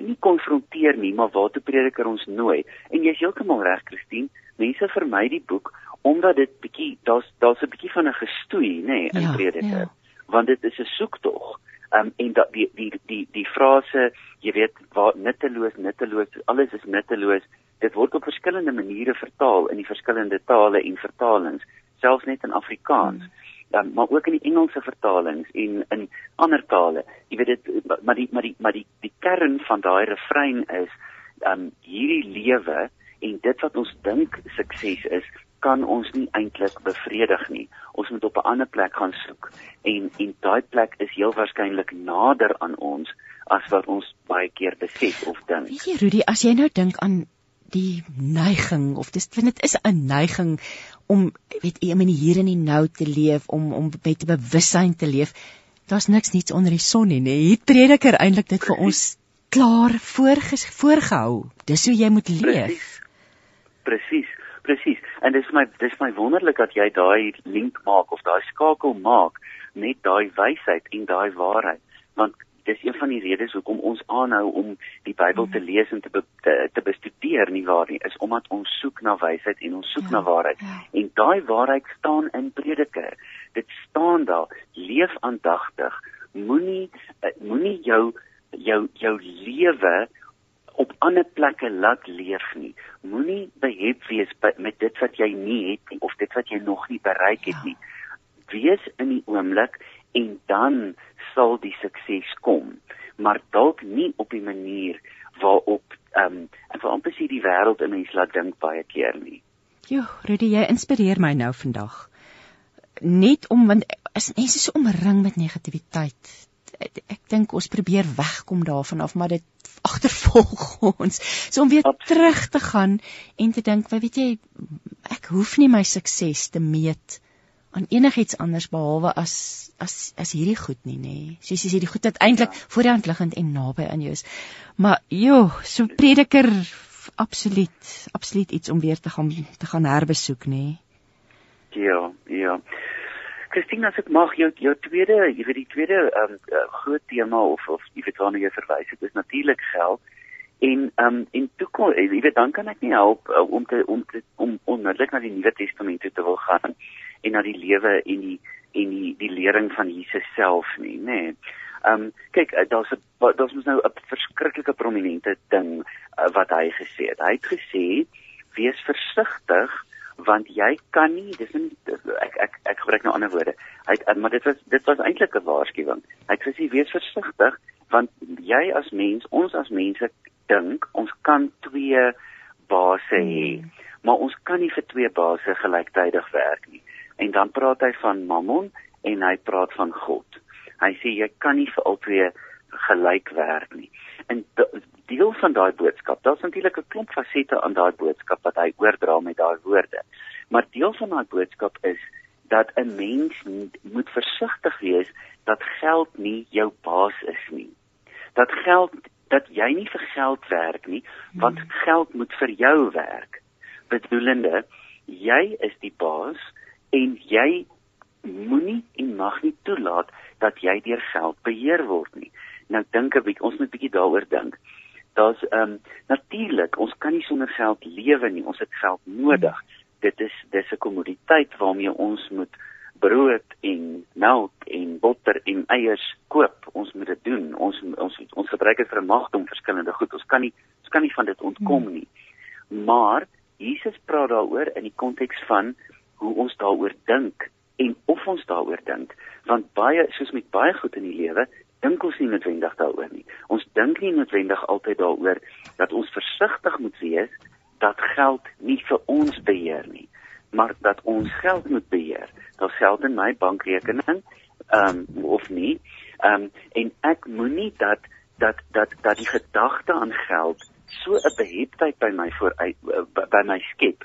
nie konfronteer nie, maar waartoe prediker ons nooi. En jy's heeltemal reg, Christine. Mense vermy die boek omdat dit bietjie daar's daar's 'n bietjie van 'n gestoei, nê, nee, in ja, prediker. Ja. Want dit is 'n soektog. Um en dat die die die die frase, jy weet, waar nutteloos, nutteloos, alles is nutteloos. Dit word op verskillende maniere vertaal in die verskillende tale en vertalings, selfs net in Afrikaans. Hmm um, maar ook in die Engelse vertalings en in ander tale. Jy weet dit maar die maar die maar die die kern van daai refrein is um hierdie lewe en dit wat ons dink sukses is kan ons nie eintlik bevredig nie. Ons moet op 'n ander plek gaan soek en en daai plek is heel waarskynlik nader aan ons as wat ons baie keer besef of dink. Weet jy Rudy, as jy nou dink aan die neiging of dis vind dit is 'n neiging om weet jy om in hier en nou te leef om om met bewussyn te leef. Daar's niks niets onder die son nie nee. Hier prediker eintlik dit vir ons klaar voorges, voorgehou. Dis hoe jy moet leef. Presies presies en dis my dis my wonderlik dat jy daai link maak of daai skakel maak met daai wysheid en daai waarheid. Want dis een van die redes hoekom ons aanhou om die Bybel te lees en te be, te, te bestudeer nie waar nie is omdat ons soek na wysheid en ons soek ja, na waarheid. ja. en daai waarheid staan in Prediker. Dit staan daar leef aandagtig. Moenie eh, moenie jou jou jou lewe op ander plekke laat leef nie. Moenie behep wees met dit wat jy nie het nie of dit wat jy nog nie bereik het ja. nie. Wees in die oomblik en dan sal die sukses kom maar dalk nie op die manier waarop ehm um, en vir amper sê die wêreld 'n mens laat dink baie keer nie. Jo, Rudy, jy inspireer my nou vandag. net om want as mense so omring met negativiteit ek dink ons probeer wegkom daarvan af maar dit agtervolg ons so om weer Absoluut. terug te gaan en te dink weet jy ek hoef nie my sukses te meet aan enigiets anders behalwe as as as hierdie goed nie nê. Soos jy sê die goed wat eintlik ja. voor die hand liggend en naby aan jou is. Maar jo, so prediker absoluut absoluut iets om weer te gaan te gaan herbesoek nê. Ja, ja. Christina, as ek mag jou jou tweede, jy weet die tweede um, uh, groot tema of of jy weet waarna jy verwys, dit is natuurlik geld. En ehm um, en toe kom jy weet dan kan ek nie help uh, om te om te om onmiddellik na die Nuwe Testament toe te wil gaan en na die lewe en die en die die lering van Jesus self nie, nê. Nee. Ehm um, kyk, uh, daar's 'n daar's mos nou 'n verskriklike prominente ding uh, wat hy gesê het. Hy het gesê wees versigtig want jy kan nie dis nie ek ek ek gebruik nou ander woorde. Hy het, maar dit was dit was eintlik 'n waarskuwing. Hy het gesê wees versigtig want jy as mens, ons as mense dink ons kan twee base hê. Hmm. Maar ons kan nie vir twee base gelyktydig werk nie. En dan praat hy van Mammon en hy praat van God. Hy sê jy kan nie vir albei gelyk werk nie. En deel van daai boodskap, daar's natuurlik 'n klomp fasette aan daai boodskap wat hy oordra met daai woorde. Maar deel van daai boodskap is dat 'n mens moet versigtig wees dat geld nie jou baas is nie. Dat geld dat jy nie vir geld werk nie, want hmm. geld moet vir jou werk. Bedoelende, jy is die baas en jy moenie en mag nie toelaat dat jy deur geld beheer word nie. Nou dink 'n bietjie, ons moet 'n bietjie daaroor dink. Daar's ehm um, natuurlik, ons kan nie sonder geld lewe nie. Ons het geld nodig. Dit is dis 'n kommoditeit waarmee ons moet brood en melk en botter en eiers koop. Ons moet dit doen. Ons ons ons gebruik dit vir 'n magte om verskillende goed. Ons kan nie ons kan nie van dit ontkom nie. Maar Jesus praat daaroor in die konteks van hoe ons daaroor dink en of ons daaroor dink want baie soos met baie goed in die lewe dink ons nie noodwendig daaroor nie ons dink nie noodwendig altyd daaroor dat ons versigtig moet wees dat geld nie vir ons beheer nie maar dat ons geld moet beheer. Daar geld in my bankrekening ehm um, of nie. Ehm um, en ek moenie dat dat dat dat die gedagte aan geld so 'n beheptheid by my voor by my skep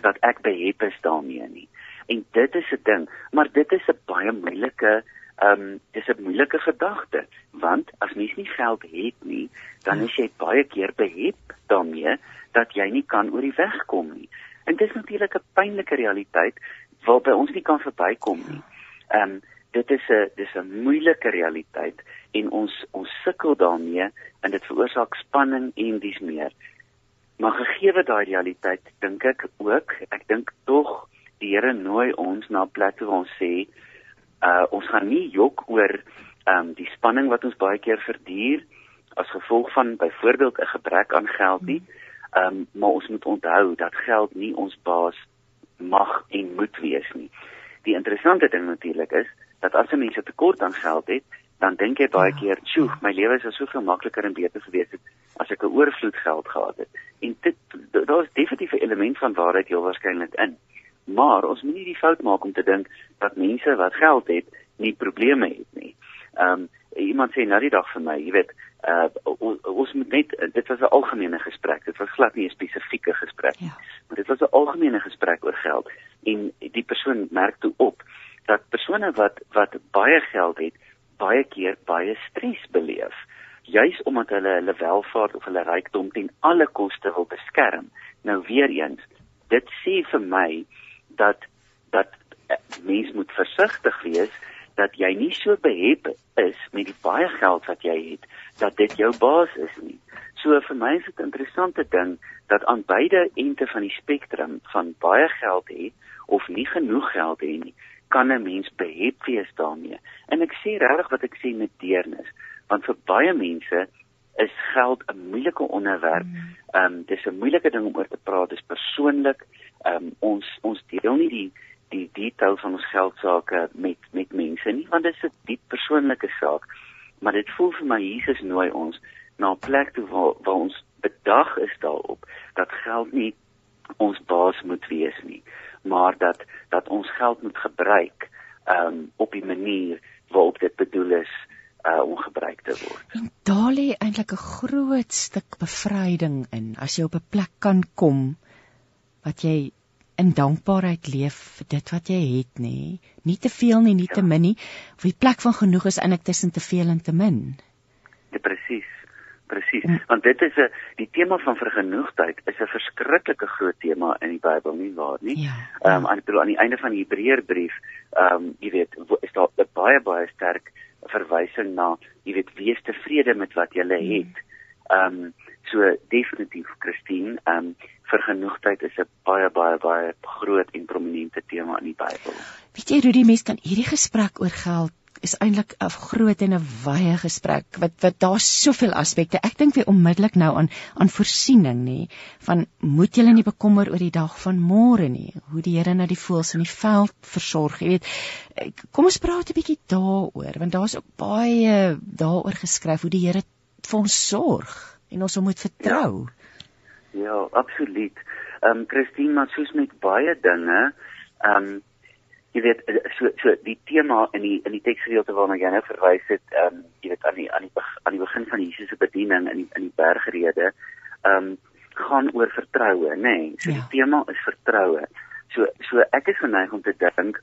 dat ek behep is daarmee nie. En dit is 'n ding, maar dit is 'n baie moeilike ehm um, dis 'n moeilike gedagte want as mens nie geld het nie, dan is jy baie keer behep daarmee dat jy nie kan oor die weg kom nie. En dit is natuurlik 'n pynlike realiteit waarby ons nie kan verbykom nie. Ehm um, dit is 'n dis 'n moeilike realiteit en ons ons sukkel daarmee en dit veroorsaak spanning en dis meer. Maar gegee daai realiteit, dink ek ook, ek dink tog die Here nooi ons na 'n plek toe waar ons sê uh ons gaan nie jok oor um die spanning wat ons baie keer verduur as gevolg van byvoorbeeld 'n gebrek aan geld nie. Um maar ons moet onthou dat geld nie ons baas mag en moet wees nie. Die interessante ding natuurlik is dat as 'n mens 'n tekort aan geld het, dan dink jy baie ja. keer, "Sjoe, my lewe sou soveel makliker en beter gewees het as ek 'n oorvloed geld gehad het." En dit daar's definitief 'n element van waarheid heel waarskynlik in. Maar ons moet nie die fout maak om te dink dat mense wat geld het nie probleme het nie. Ehm um, iemand sê nou die dag vir my, jy weet, uh ons moet net dit was 'n algemene gesprek. Dit was glad nie 'n spesifieke gesprek nie. Ja. Maar dit was 'n algemene gesprek oor geld en die persoon merk toe op dat persone wat wat baie geld het, baie keer baie stres beleef juis omdat hulle hulle welvaart of hulle rykdom ten alle koste wil beskerm. Nou weer eens, dit sê vir my dat dat eh, mens moet versigtig wees dat jy nie so behep is met die baie geld wat jy het dat dit jou baas is nie. So vir my is dit 'n interessante ding dat aan beide ente van die spektrum van baie geld hê of nie genoeg geld hê nie, kan 'n mens behep wees daarmee. En ek sê regtig wat ek sê met deernis, want vir baie mense is geld 'n moeilike onderwerp. Mm. Ehm um, dis 'n moeilike ding om oor te praat, dis persoonlik ehm um, ons ons deel nie die die detail van ons geld sake met met mense nie want dit is 'n diep persoonlike saak maar dit voel vir my Jesus nooi ons na 'n plek toe waar waar ons bedag is daarop dat geld nie ons baas moet wees nie maar dat dat ons geld moet gebruik um, op die manier waarop dit bedoel is uh om gebruik te word. En daar lê eintlik 'n groot stuk bevryding in as jy op 'n plek kan kom wat jy in dankbaarheid leef vir dit wat jy het nê. Nie te veel nie, nie ja. te min nie. Of die plek van genoeg is eintlik tussen te veel en te min. Ja presies. Presies. Mm. Want dit is 'n die tema van vergenoegdheid is 'n verskriklike groot tema in die Bybel nie waar nie. Ja, ehm ja, um, aan die aan die einde van die Hebreërbrief, ehm um, jy weet, is daar 'n baie baie sterk verwysing na jy weet wees tevrede met wat jy mm. het. Ehm um, so definitief Christine, ehm um, vergenoegdheid is 'n baie baie baie groot en prominente tema in die Bybel. Weet jy Rudy, mense kan hierdie gesprek oor geld is eintlik 'n groot en 'n wye gesprek wat wat daar's soveel aspekte. Ek dink weer onmiddellik nou aan aan voorsiening nê van moet jy nie bekommer oor die dag van môre nie. Hoe die Here na die voëls in die veld versorg, jy weet. Kom ons praat 'n bietjie daaroor want daar's ook baie daaroor geskryf hoe die Here vir ons sorg en ons moet vertrou. Ja, ja absoluut. Ehm um, Christine, maar soos met baie dinge, ehm um, jy weet eh, so so die tema in die in die teksgedeelte waarna jy nou verwys het ehm um, jy weet aan die aan die aan die begin van Jesus se bediening in die in die bergrede ehm um, gaan oor vertroue nê nee. so ja. die tema is vertroue so so ek is geneig om te dink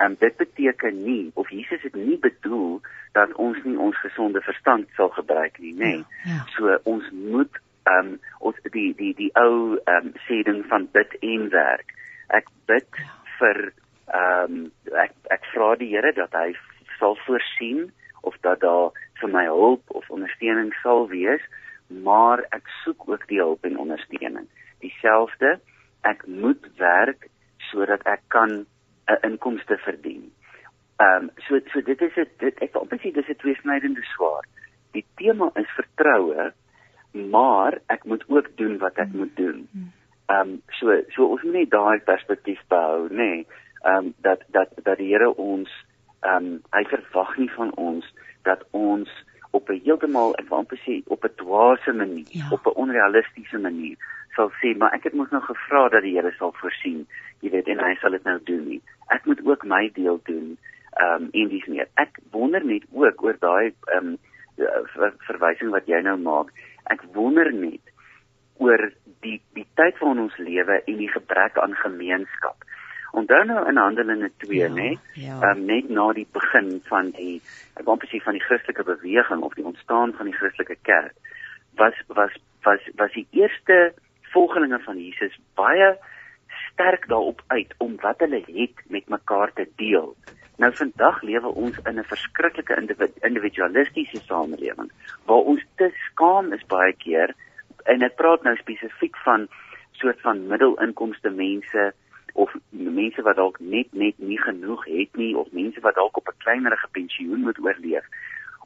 um, dit beteken nie of Jesus het nie bedoel dat ons nie ons gesonde verstand sal gebruik nie nê nee. ja. ja. so ons moet ehm um, ons die die die ou ehm um, sê ding van bid en werk ek bid ja. vir ehm um, ek ek vra die Here dat hy sal voorsien of dat daar vir my hulp of ondersteuning sal wees, maar ek soek ook die hulp en ondersteuning. Dieselfde, ek moet werk sodat ek kan 'n inkomste verdien. Ehm um, so so dit is dit ek wil presies dis 'n tweesnydende swaard. Die tema is vertroue, maar ek moet ook doen wat ek moet doen. Ehm um, so so ons moet net daai perspektief behou, nê. Nee ehm um, dat dat dat die Here ons ehm um, hy verwag nie van ons dat ons op 'n heeltemal ek wil amper sê op 'n dwaase manier, ja. op 'n onrealistiese manier sal sê maar ek het mos nou gevra dat die Here sal voorsien, jy weet en hy sal dit nou doen nie. Ek moet ook my deel doen ehm um, en dis meer. Ek wonder net ook oor daai ehm um, ver, verwysing wat jy nou maak. Ek wonder net oor die die tyd waarin ons lewe en die gebrek aan gemeenskap. Onthou nou in Handelinge 2, ja, nê? Ja. Um, net na die begin van die ek wil presies van die Christelike beweging of die ontstaan van die Christelike kerk was was was was die eerste volgelinge van Jesus baie sterk daarop uit om wat hulle het met mekaar te deel. Nou vandag lewe ons in 'n verskriklike individualistiese samelewing waar ons te skaam is baie keer en ek praat nou spesifiek van soort van middelinkomste mense of mense wat dalk net net nie genoeg het nie of mense wat dalk op 'n kleinerige pensioen moet oorleef.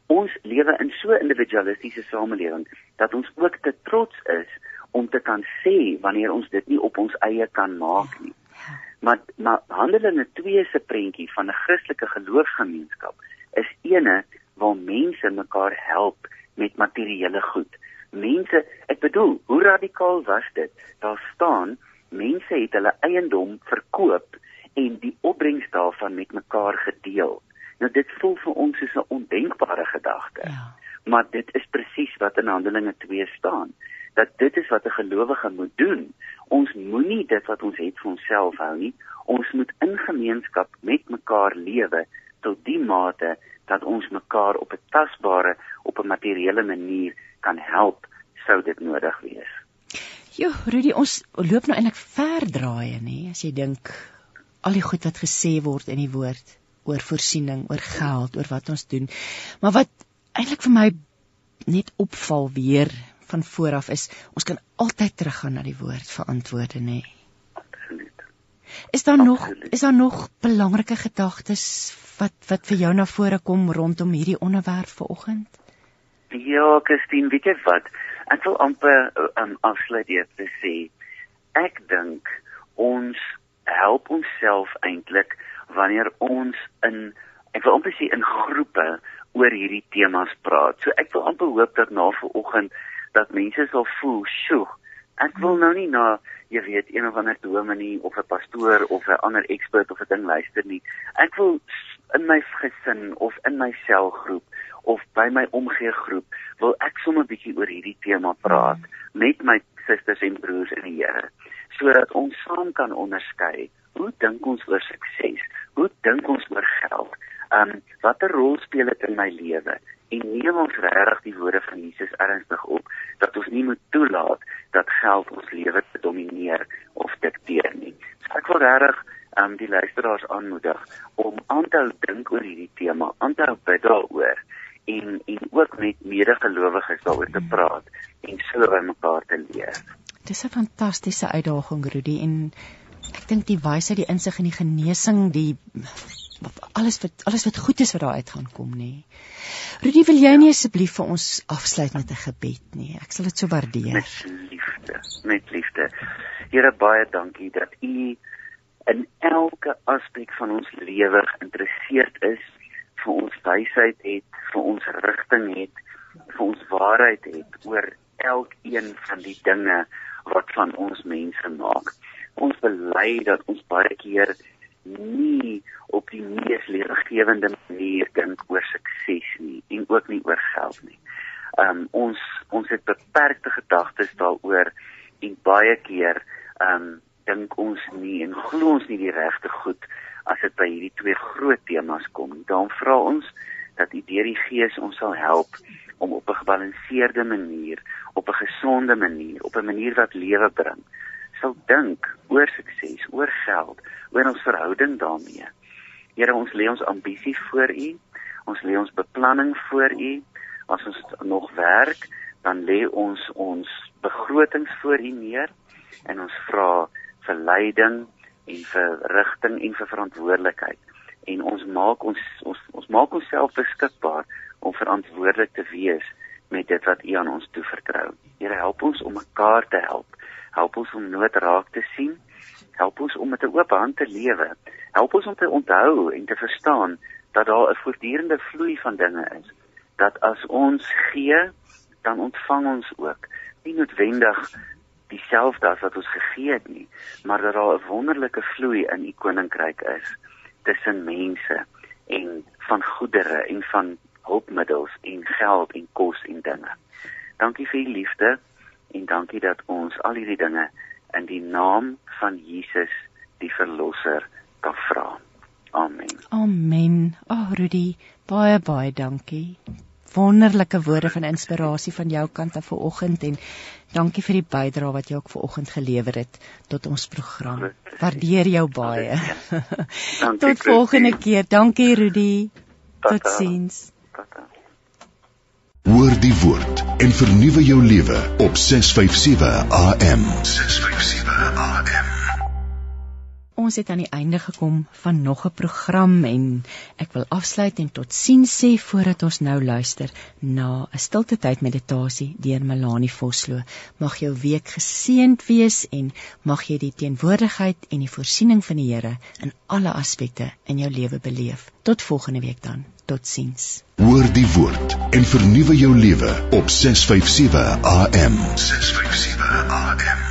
Ons lewe in so 'n individualistiese samelewing dat ons ook te trots is om te kan sê wanneer ons dit nie op ons eie kan maak nie. Maar maar Handelinge 2 se prentjie van 'n Christelike geloofsgemeenskap is ene waar mense mekaar help met materiële goed. Mense, ek bedoel, hoe radikaal was dit? Daar staan mense het hulle eiendom verkoop en die opbrengs daarvan met mekaar gedeel. Nou dit voel vir ons soos 'n ondenkbare gedagte. Ja. Maar dit is presies wat in Handelinge 2 staan, dat dit is wat 'n gelowige moet doen. Ons moenie dit wat ons het vir onsself hou nie. Ons moet in gemeenskap met mekaar lewe tot die mate dat ons mekaar op 'n tasbare, op 'n materiële manier kan help sou dit nodig wees. Jo, Rudy, ons loop nou eintlik ver draaie, nê, as jy dink al die goed wat gesê word in die woord oor voorsiening, oor geld, oor wat ons doen. Maar wat eintlik vir my net opval weer van vooraf is, ons kan altyd teruggaan na die woord vir antwoorde, nê. Absoluut. Is daar nog is daar nog belangrike gedagtes wat wat vir jou na vore kom rondom hierdie onderwerp vanoggend? Ja, Christine, weet jy wat? Ek wil amper um, afsluit deur te sê ek dink ons help onsself eintlik wanneer ons in ek wil amper sê in groepe oor hierdie temas praat. So ek wil amper hoop dat na vanoggend dat mense sal voel, "Sjoe, Ek wil nou nie na jy weet een of ander dominee of 'n pastoor of 'n ander ekspert of 'n ding luister nie. Ek wil in my gesin of in my selgroep of by my omgee groep wil ek sommer 'n bietjie oor hierdie tema praat met my susters en broers in die Here sodat ons saam kan onderskei hoe dink ons oor sukses? Hoe dink ons oor geld? Um watter rol speel dit in my lewe? En neem ons regtig die woorde van Jesus ernstig op dat ons nie moet toelaat dat geld ons lewe domineer of dikteer nie. So ek wil regtig um die luisteraars aanmoedig om aan te hou dink oor hierdie tema, aan te hou bid daaroor en en ook met medegelowiges daaroor te praat en so by mekaar te leer. Dis 'n fantastiese uitdaging Rudy en ek dink die wysheid, die insig en die genesing, die alles wat alles wat goed is wat daar uit gaan kom nê. Rudy, wil jy nie asseblief vir ons afsluit met 'n gebed nie? Ek sal dit so waardeer. Met liefde, met liefde. Here baie dankie dat u in elke aspek van ons lewe geïnteresseerd is, vir ons wysheid het, vir ons rigting het, vir ons waarheid het oor elkeen van die dinge wat van ons mense maak ons bely dat ons baie keer nie op die mees leergewende manier dink oor sukses nie en ook nie oor geld nie. Um ons ons het beperkte gedagtes daaroor en baie keer um dink ons nie en glo ons nie die regte goed as dit by hierdie twee groot temas kom. Dan vra ons dat U deur die Gees ons sal help om op 'n gebalanseerde manier, op 'n gesonde manier, op 'n manier wat lewe bring, sal dink oor sukses, oor geld, oor ons verhouding daarmee. Here, ons lê ons ambisie voor U. Ons lê ons beplanning voor U. As ons nog werk, dan lê ons ons begrotings voor U neer en ons vra vir leiding en vir rigting en vir verantwoordelikheid. En ons maak ons ons ons maak onsself beskikbaar om verantwoordelik te wees met dit wat U aan ons toevertrou. Here, help ons om mekaar te help help ons om nood raak te sien, help ons om met 'n oop hand te lewe, help ons om te onthou en te verstaan dat daar 'n voortdurende vloei van dinge is. Dat as ons gee, dan ontvang ons ook. Nie noodwendig dieselfde as wat ons gegee het nie, maar dat daar 'n wonderlike vloei in u koninkryk is tussen mense en van goedere en van hulpmiddels en geld en kos en dinge. Dankie vir u liefde en dankie dat ons al hierdie dinge in die naam van Jesus die verlosser kan vra. Amen. Amen. O, oh, Rudy, baie baie dankie. Wonderlike woorde van inspirasie van jou kant af vanoggend en dankie vir die bydrae wat jy ook vanoggend gelewer het tot ons program. Waardeer jou baie. tot volgende keer. Dankie Rudy. Totsiens. Tata. Hoor die woord en vernuwe jou lewe op 657 AM. 657 AM. Ons het aan die einde gekom van nog 'n program en ek wil afsluit en totsiens sê voordat ons nou luister na 'n stilte tyd meditasie deur Melanie Vosloo. Mag jou week geseënd wees en mag jy die teenwoordigheid en die voorsiening van die Here in alle aspekte in jou lewe beleef. Tot volgende week dan. Totsiens. Hoor die woord en vernuwe jou lewe op 657 AM. 657 AM.